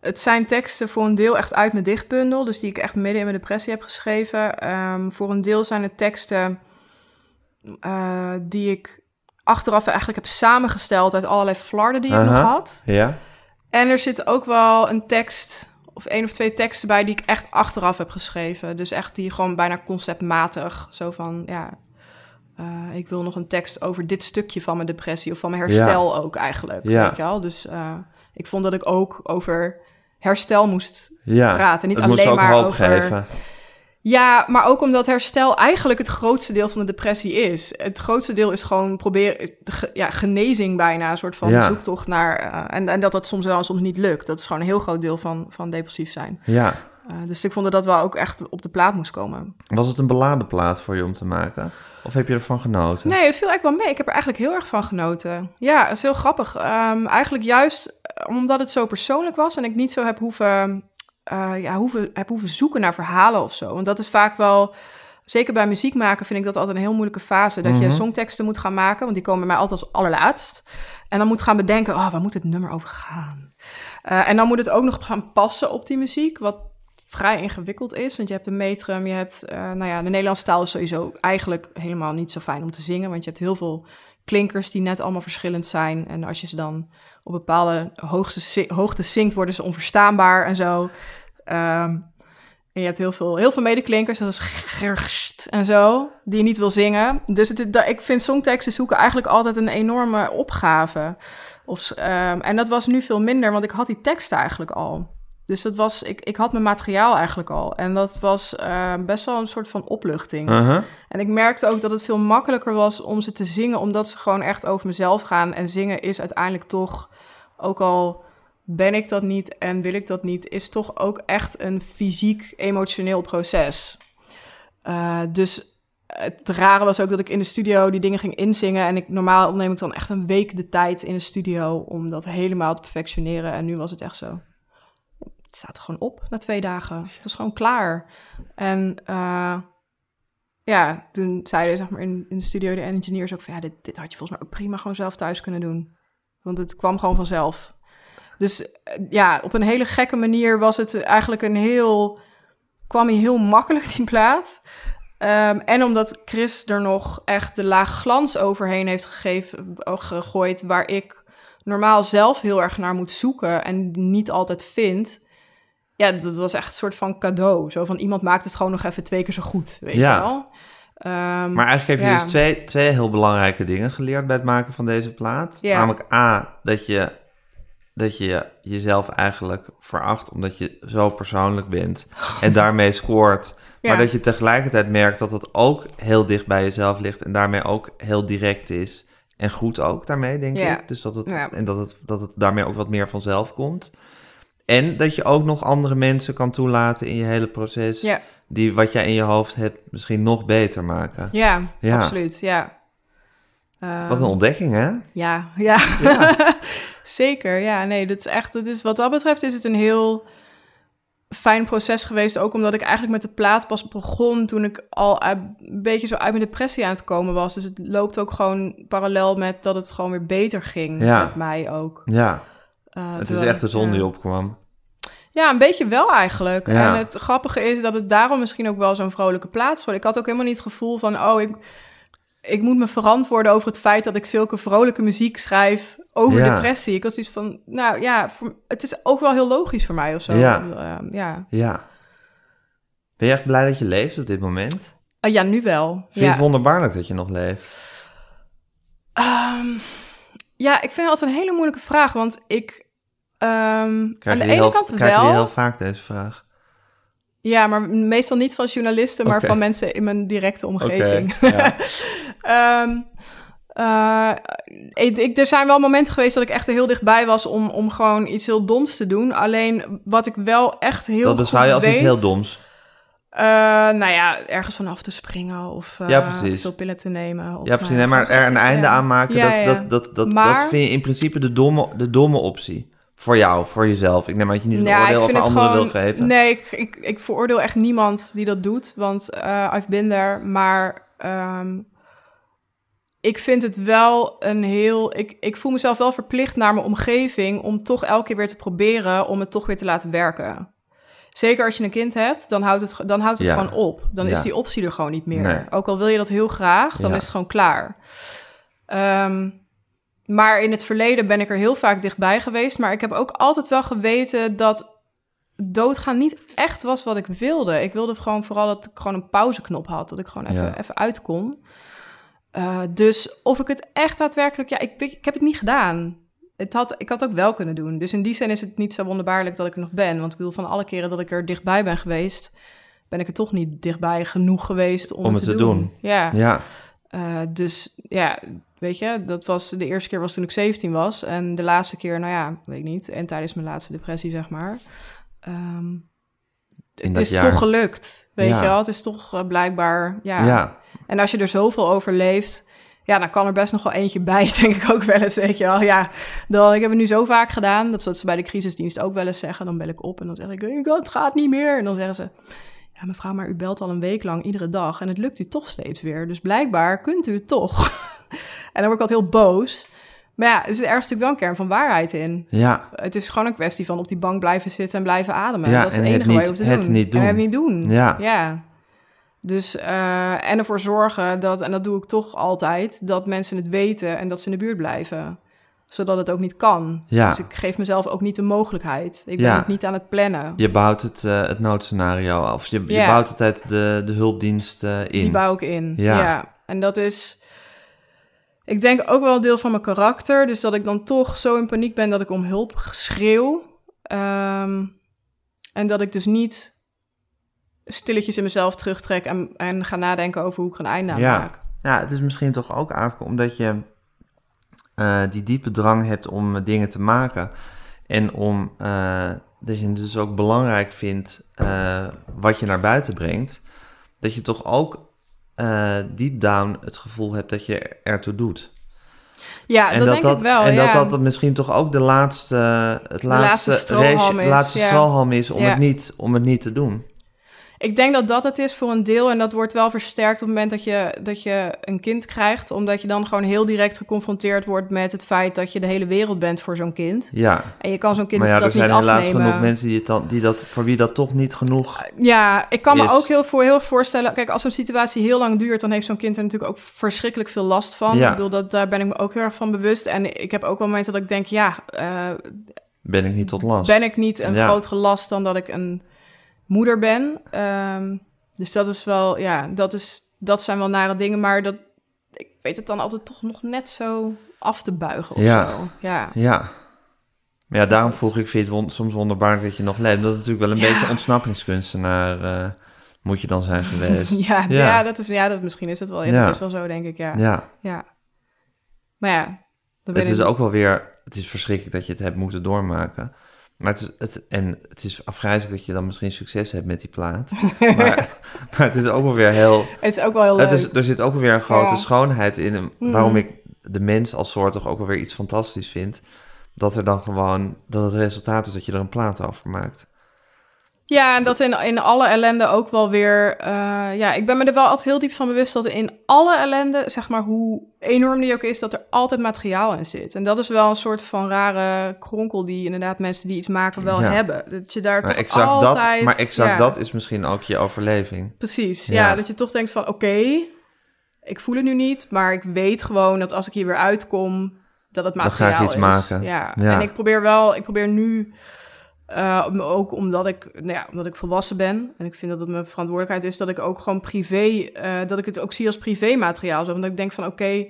het zijn teksten voor een deel echt uit mijn dichtbundel, dus die ik echt midden in mijn depressie heb geschreven. Ehm, voor een deel zijn het teksten eh, die ik achteraf eigenlijk heb samengesteld uit allerlei flarden die ik nog had. Ja? En er zit ook wel een tekst of één of twee teksten bij die ik echt achteraf heb geschreven. Dus echt die gewoon bijna conceptmatig. Zo van, ja, eh, ik wil nog een tekst over dit stukje van mijn depressie of van mijn herstel ook eigenlijk. Ja. Weet je wel? Dus eh, ik vond dat ik ook over herstel moest Ja. praten. Niet het moest alleen ook maar hoop over... geven. Ja, maar ook omdat herstel eigenlijk het grootste deel van de depressie is. Het grootste deel is gewoon proberen, ja, genezing bijna, een soort van Ja. zoektocht naar. eh, en, en dat dat soms wel en soms niet lukt. Dat is gewoon een heel groot deel van, van depressief zijn. Ja. Eh, dus ik vond dat dat wel ook echt op de plaat moest komen. Was het een beladen plaat voor je om te maken? Of heb je ervan genoten? Nee, het viel eigenlijk wel mee. Ik heb er eigenlijk heel erg van genoten. Ja, het is heel grappig. Ehm, eigenlijk juist omdat het zo persoonlijk was en ik niet zo heb hoeven, eh, ja, hoeven, heb hoeven zoeken naar verhalen of zo. Want dat is vaak wel, zeker bij muziek maken, vind ik dat altijd een heel moeilijke fase. Dat je Mhm. songteksten moet gaan maken, want die komen bij mij altijd als allerlaatst. En dan moet gaan bedenken, oh, waar moet het nummer over gaan? Eh, en dan moet het ook nog gaan passen op die muziek, wat vrij ingewikkeld is. Want je hebt een metrum, je hebt... eh, nou ja, de Nederlandse taal is sowieso eigenlijk helemaal niet zo fijn om te zingen. Want je hebt heel veel klinkers die net allemaal verschillend zijn. En als je ze dan op bepaalde hoogte, hoogte zingt, worden ze onverstaanbaar en zo. Ehm, en je hebt heel veel, heel veel medeklinkers, zoals gerst en zo, die je niet wil zingen. Dus het, ik vind songteksten zoeken eigenlijk altijd een enorme opgave. Of, ehm, en dat was nu veel minder, want ik had die teksten eigenlijk al. Dus dat was, ik, ik had mijn materiaal eigenlijk al. En dat was eh, best wel een soort van opluchting. En ik merkte ook dat het veel makkelijker was om ze te zingen, omdat ze gewoon echt over mezelf gaan. En zingen is uiteindelijk toch, ook al ben ik dat niet en wil ik dat niet, is toch ook echt een fysiek, emotioneel proces. Eh, dus het rare was ook dat ik in de studio die dingen ging inzingen. En ik, normaal neem ik dan echt een week de tijd in de studio om dat helemaal te perfectioneren. En nu was het echt zo. Het staat er gewoon op na twee dagen. Het was gewoon klaar. En eh, ja, toen zeiden zeg maar in, in de studio de engineers ook van... ja, dit, dit had je volgens mij ook prima gewoon zelf thuis kunnen doen. Want het kwam gewoon vanzelf. Dus eh, ja, op een hele gekke manier was het eigenlijk een heel... kwam hij heel makkelijk, die plaat. Ehm, en omdat Chris er nog echt de laag glans overheen heeft gegeven, eh, gegooid... waar ik normaal zelf heel erg naar moet zoeken en niet altijd vind... Ja, dat was echt een soort van cadeau. Zo van iemand maakt het gewoon nog even twee keer zo goed, weet Ja. je wel. Ehm, Maar eigenlijk heb je ja. dus twee, twee heel belangrijke dingen geleerd bij het maken van deze plaat. Ja. Namelijk A, dat je, dat je jezelf eigenlijk veracht omdat je zo persoonlijk bent [LAUGHS] en daarmee scoort. Ja. Maar dat je tegelijkertijd merkt dat het ook heel dicht bij jezelf ligt en daarmee ook heel direct is. En goed ook daarmee, denk ik. Dus dat het. En dat het, dat het daarmee ook wat meer vanzelf komt. En dat je ook nog andere mensen kan toelaten in je hele proces. Ja. Die wat jij in je hoofd hebt misschien nog beter maken. ja, Ja. absoluut, ja. Ehm, Wat een ontdekking, hè? Ja, [LAUGHS] ja. Ja. [LAUGHS] Zeker, ja. Nee, dat is echt... Dat is, wat dat betreft is het een heel fijn proces geweest. Ook omdat ik eigenlijk met de plaat pas begon... toen ik al een beetje zo uit mijn depressie aan het komen was. Dus het loopt ook gewoon parallel met dat het gewoon weer beter ging Ja. met mij ook. Ja, Eh, het is echt de zon die opkwam. Ja, een beetje wel eigenlijk. Ja. En het grappige is dat het daarom misschien ook wel zo'n vrolijke plaats wordt. Ik had ook helemaal niet het gevoel van, oh, ik, ik moet me verantwoorden over het feit dat ik zulke vrolijke muziek schrijf over Ja. depressie. Ik was iets van, nou ja, voor- het is ook wel heel logisch voor mij of zo. Ja. Ehm, ja. Ja. Ben je echt blij dat je leeft op dit moment? Ah, ja, nu wel. Vind je ja. het wonderbaarlijk dat je nog leeft? Ehm, ja, ik vind het altijd een hele moeilijke vraag, want ik... ehm, aan Krijg de ene heel, kant krijg je wel. heel vaak deze vraag? Ja, maar meestal niet van journalisten, maar van mensen in mijn directe omgeving. ja. [LAUGHS] Ehm, eh, ik, ik- er zijn wel momenten geweest dat ik echt er heel dichtbij was om, om gewoon iets heel doms te doen. Alleen wat ik wel echt heel dat beschouw je als weet, iets heel doms. eh, nou ja, ergens vanaf te springen of eh, Ja, precies. te veel pillen te nemen. Of, Ja, precies. Nee, maar er een einde ja. aan maken, Ja, dat. Dat, dat, dat, Maar- dat vind je in principe de domme, de domme optie. Voor jou, voor jezelf. Ik neem aan dat je niet een Ja, oordeel over anderen gewoon... wil geven. Nee, ik, ik, ik veroordeel echt niemand die dat doet, want eh I've been there. Maar ehm, ik vind het wel een heel... Ik, ik voel mezelf wel verplicht naar mijn omgeving om toch elke keer weer te proberen om het toch weer te laten werken. Zeker als je een kind hebt, dan houdt het, dan houdt het Ja. gewoon op. Dan is die optie er gewoon niet meer. Nee. Ook al wil je dat heel graag, dan Ja. is het gewoon klaar. Ehm, maar in het verleden ben ik er heel vaak dichtbij geweest. Maar ik heb ook altijd wel geweten dat doodgaan niet echt was wat ik wilde. Ik wilde gewoon vooral dat ik gewoon een pauzeknop had. Dat ik gewoon even, Ja. even uit kon. Eh, dus of ik het echt daadwerkelijk... Ja, ik, ik heb het niet gedaan. Het had, ik had ook wel kunnen doen. Dus in die zin is het niet zo wonderbaarlijk dat ik er nog ben. Want ik bedoel, van alle keren dat ik er dichtbij ben geweest... ben ik er toch niet dichtbij genoeg geweest om, Om het het te doen. Ja. Ja, Eh, dus ja, weet je, dat was de eerste keer was toen ik 17 was. En de laatste keer, nou ja, weet ik niet. En tijdens mijn laatste depressie, zeg maar. Ehm, het is jaar. toch gelukt, weet Ja. je wel. Het is toch eh, blijkbaar, ja. ja. En als je er zoveel over leeft, ja, dan kan er best nog wel eentje bij, [LAUGHS] denk ik ook wel eens, weet je wel. Ja, dan, ik heb het nu zo vaak gedaan, dat is wat ze bij de crisisdienst ook wel eens zeggen. Dan bel ik op en dan zeg ik, "Eh, het gaat niet meer. En dan zeggen ze, ja, mevrouw, maar u belt al een week lang iedere dag en het lukt u toch steeds weer. Dus blijkbaar kunt u het toch. [LAUGHS] en dan word ik altijd heel boos. Maar ja, er zit ergens natuurlijk wel een kern van waarheid in. Ja, Het is gewoon een kwestie van op die bank blijven zitten en blijven ademen. Ja, dat is het en het enige wat je hoeft te het doen. niet doen. En het niet doen. Ja. ja. Dus, eh, en ervoor zorgen dat, en dat doe ik toch altijd, dat mensen het weten en dat ze in de buurt blijven. Zodat het ook niet kan. Ja. Dus ik geef mezelf ook niet de mogelijkheid. Ik ben het niet aan het plannen. je bouwt het, eh, het noodscenario af. Je, je bouwt altijd de, de hulpdienst in. Die bouw ik in. Ja. En dat is, ik denk ook wel een deel van mijn karakter. Dus dat ik dan toch zo in paniek ben dat ik om hulp schreeuw. Ehm, en dat ik dus niet stilletjes in mezelf terugtrek en, en ga nadenken over hoe ik er een einde aan Ja. maak. Ja, het is misschien toch ook eigenlijk omdat je eh, die diepe drang hebt om eh, dingen te maken. En om eh, dat je het dus ook belangrijk vindt wat je naar buiten brengt. Dat je toch ook eh deep down het gevoel hebt dat je ertoe doet. Ja, en dat, denk ik wel. En ja. dat dat misschien toch ook de laatste, het laatste, laatste strohalm race- is, laatste ja. strohalm is om, Ja. het niet, om het niet te doen. Ik denk dat dat het is voor een deel. En dat wordt wel versterkt op het moment dat je, dat je een kind krijgt. Omdat je dan gewoon heel direct geconfronteerd wordt met het feit dat je de hele wereld bent voor zo'n kind. Ja, En je kan zo'n kind maar ja, dat er zijn niet helaas afnemen. genoeg mensen die, het dan, die dat, voor wie dat toch niet genoeg... Ja, ik kan is. me ook heel, voor, heel voorstellen... Kijk, als zo'n situatie heel lang duurt... dan heeft zo'n kind er natuurlijk ook verschrikkelijk veel last van. Ja. Ik bedoel, dat, daar ben ik me ook heel erg van bewust. En ik heb ook wel momenten dat ik denk... ja, eh, Ben ik niet tot last. ben ik niet een Ja. grotere last dan dat ik een moeder ben? Ehm, dus dat is wel... Ja, dat, is, dat zijn wel nare dingen. Maar dat, ik weet het dan altijd toch nog net zo af te buigen of Ja. zo. Ja. Ja. Maar ja, daarom vroeg ik, vind je het won- soms wonderbaarlijk dat je nog leeft? Dat is natuurlijk wel een Ja. beetje ontsnappingskunstenaar eh, moet je dan zijn [LAUGHS] geweest. Ja, ja. Ja. dat is, ja dat, misschien is het wel. Ja, Ja. Dat is wel zo, denk ik, ja. Ja, Ja. Maar ja, dan ben het is ook wel weer, het is verschrikkelijk dat je het hebt moeten doormaken. Maar het is, het, en het is afgrijzelijk dat je dan misschien succes hebt met die plaat. [LAUGHS] maar, maar het is ook wel weer heel, Het is ook wel heel leuk. het is, er zit ook wel weer een grote Ja. schoonheid in. Mhm. Waarom ik de mens als soort toch ook wel weer iets fantastisch vind. Dat er dan gewoon, dat het resultaat is dat je er een plaat over maakt. Ja, en dat in, in alle ellende ook wel weer... eh, ja, ik ben me er wel altijd heel diep van bewust dat in alle ellende, zeg maar hoe enorm die ook is, dat er altijd materiaal in zit. En dat is wel een soort van rare kronkel die inderdaad mensen die iets maken wel Ja. hebben. Dat je daar Maar toch exact, altijd... dat, maar exact ja, dat is misschien ook je overleving. Precies, ja. Ja. Dat je toch denkt van, oké, ik voel het nu niet, maar ik weet gewoon dat als ik hier weer uitkom, dat het Dan ga ik materiaal iets is. maken. Ja. Ja. en ik probeer wel, ik probeer nu, om- ook omdat ik, nou ja, omdat ik volwassen ben en ik vind dat het mijn verantwoordelijkheid is, dat ik ook gewoon privé, eh, dat ik het ook zie als privé-materiaal. Zo, want ik denk van, oké,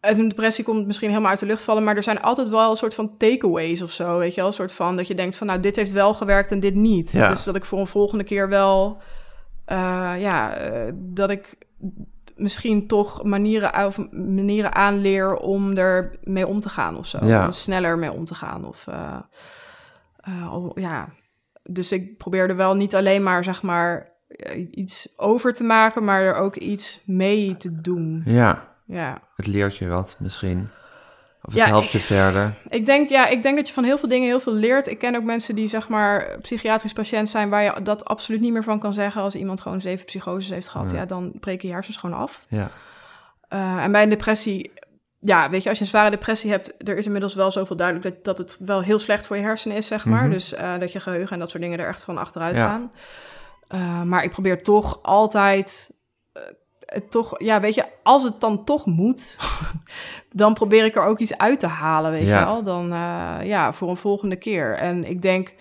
uit een depressie komt het misschien helemaal uit de lucht vallen, maar er zijn altijd wel een soort van takeaways of zo, weet je wel, een soort van dat je denkt van, nou, dit heeft wel gewerkt en dit niet. Ja. Dus dat ik voor een volgende keer wel, eh, ja, dat ik misschien toch manieren, of manieren aanleer om er mee om te gaan of zo. Ja. Om sneller mee om te gaan. Of, oh, ja. Dus ik probeer er wel niet alleen maar, zeg maar, eh, iets over te maken, maar er ook iets mee te doen. Ja, Ja. het leert je wat misschien. Of het Ja, helpt ik- je verder. Ik denk, ja, ik denk dat je van heel veel dingen heel veel leert. Ik ken ook mensen die, zeg maar, psychiatrisch patiënt zijn... waar je dat absoluut niet meer van kan zeggen... als iemand gewoon zeven psychoses heeft gehad. Ja. Ja, dan breken je hersens gewoon af. Ja, Eh, en bij een depressie ja, weet je, als je een zware depressie hebt, er is inmiddels wel zoveel duidelijk dat, dat het wel heel slecht voor je hersenen is, zeg maar. Mhm. Dus eh, dat je geheugen en dat soort dingen er echt van achteruit Ja. gaan. Eh, maar ik probeer toch altijd, eh, het toch, ja, weet je, als het dan toch moet, [LAUGHS] dan probeer ik er ook iets uit te halen, weet Ja. je wel. Dan, ja, voor een volgende keer. En ik denk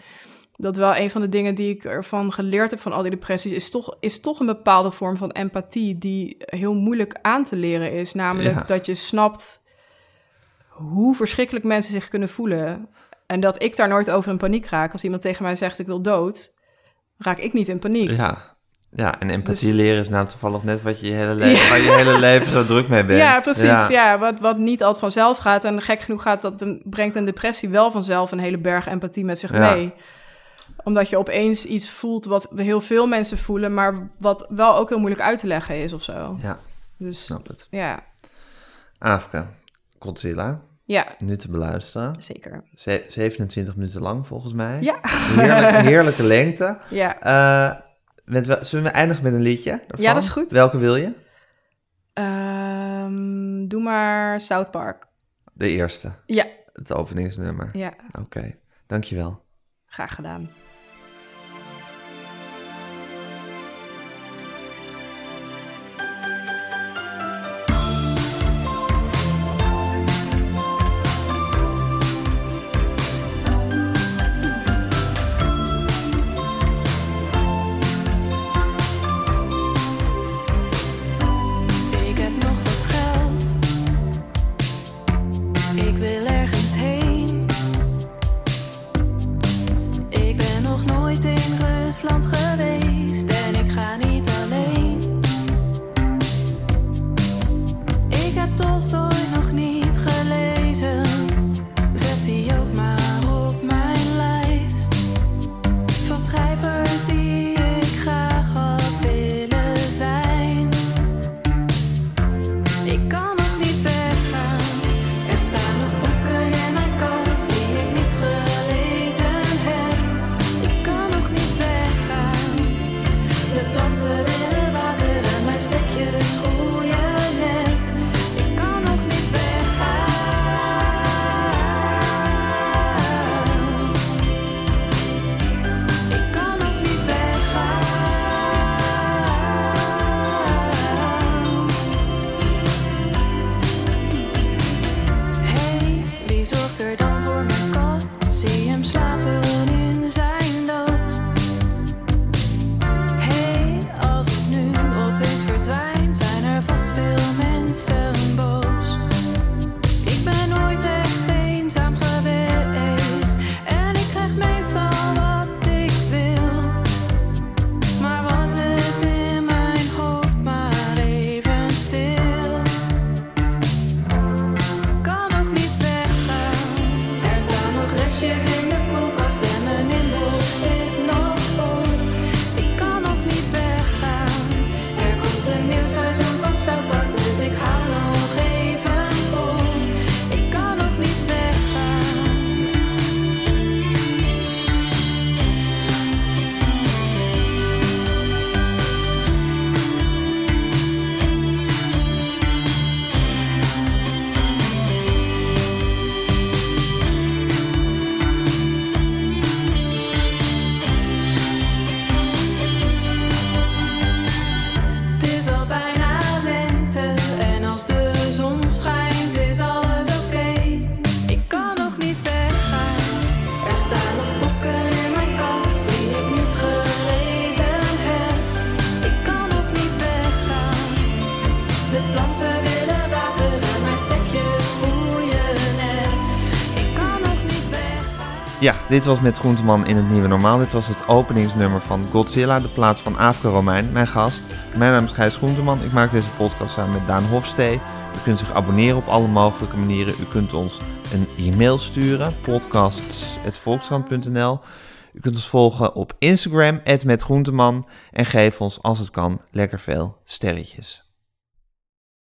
dat wel een van de dingen die ik ervan geleerd heb van al die depressies, is toch, is toch een bepaalde vorm van empathie die heel moeilijk aan te leren is. Namelijk Ja. dat je snapt hoe verschrikkelijk mensen zich kunnen voelen. En dat ik daar nooit over in paniek raak. Als iemand tegen mij zegt ik wil dood, raak ik niet in paniek. Ja. Ja, en empathie Dus- leren is nou toevallig net wat je je hele leven, [LAUGHS] waar je hele leven zo druk mee bent. Ja, precies. Ja. wat, wat niet altijd vanzelf gaat. En gek genoeg gaat dat brengt een depressie wel vanzelf een hele berg empathie met zich mee. Omdat je opeens iets voelt wat heel veel mensen voelen, maar wat wel ook heel moeilijk uit te leggen is of zo. Ja, Dus snap het. ja, Afke, Godzilla, ja, nu te beluisteren. zeker. Ze- 27 minuten lang volgens mij. Ja, Heerlijk, [LAUGHS] heerlijke lengte. ja. Eh, met zullen we eindigen met een liedje? daarvan? Ja, dat is goed. Welke wil je? Ehm, doe maar South Park. De eerste, Ja, het openingsnummer. ja, Oké, dankjewel. graag gedaan. Dit was met Groenteman in het Nieuwe Normaal. Dit was het openingsnummer van Godzilla, de plaats van Aafke Romein, mijn gast. Mijn naam is Gijs Groenteman. Ik maak deze podcast samen met Daan Hofstee. U kunt zich abonneren op alle mogelijke manieren. U kunt ons een e-mail sturen, podcasts.volkskrant.nl. U kunt ons volgen op Instagram, @metgroenteman. En geef ons, als het kan, lekker veel sterretjes.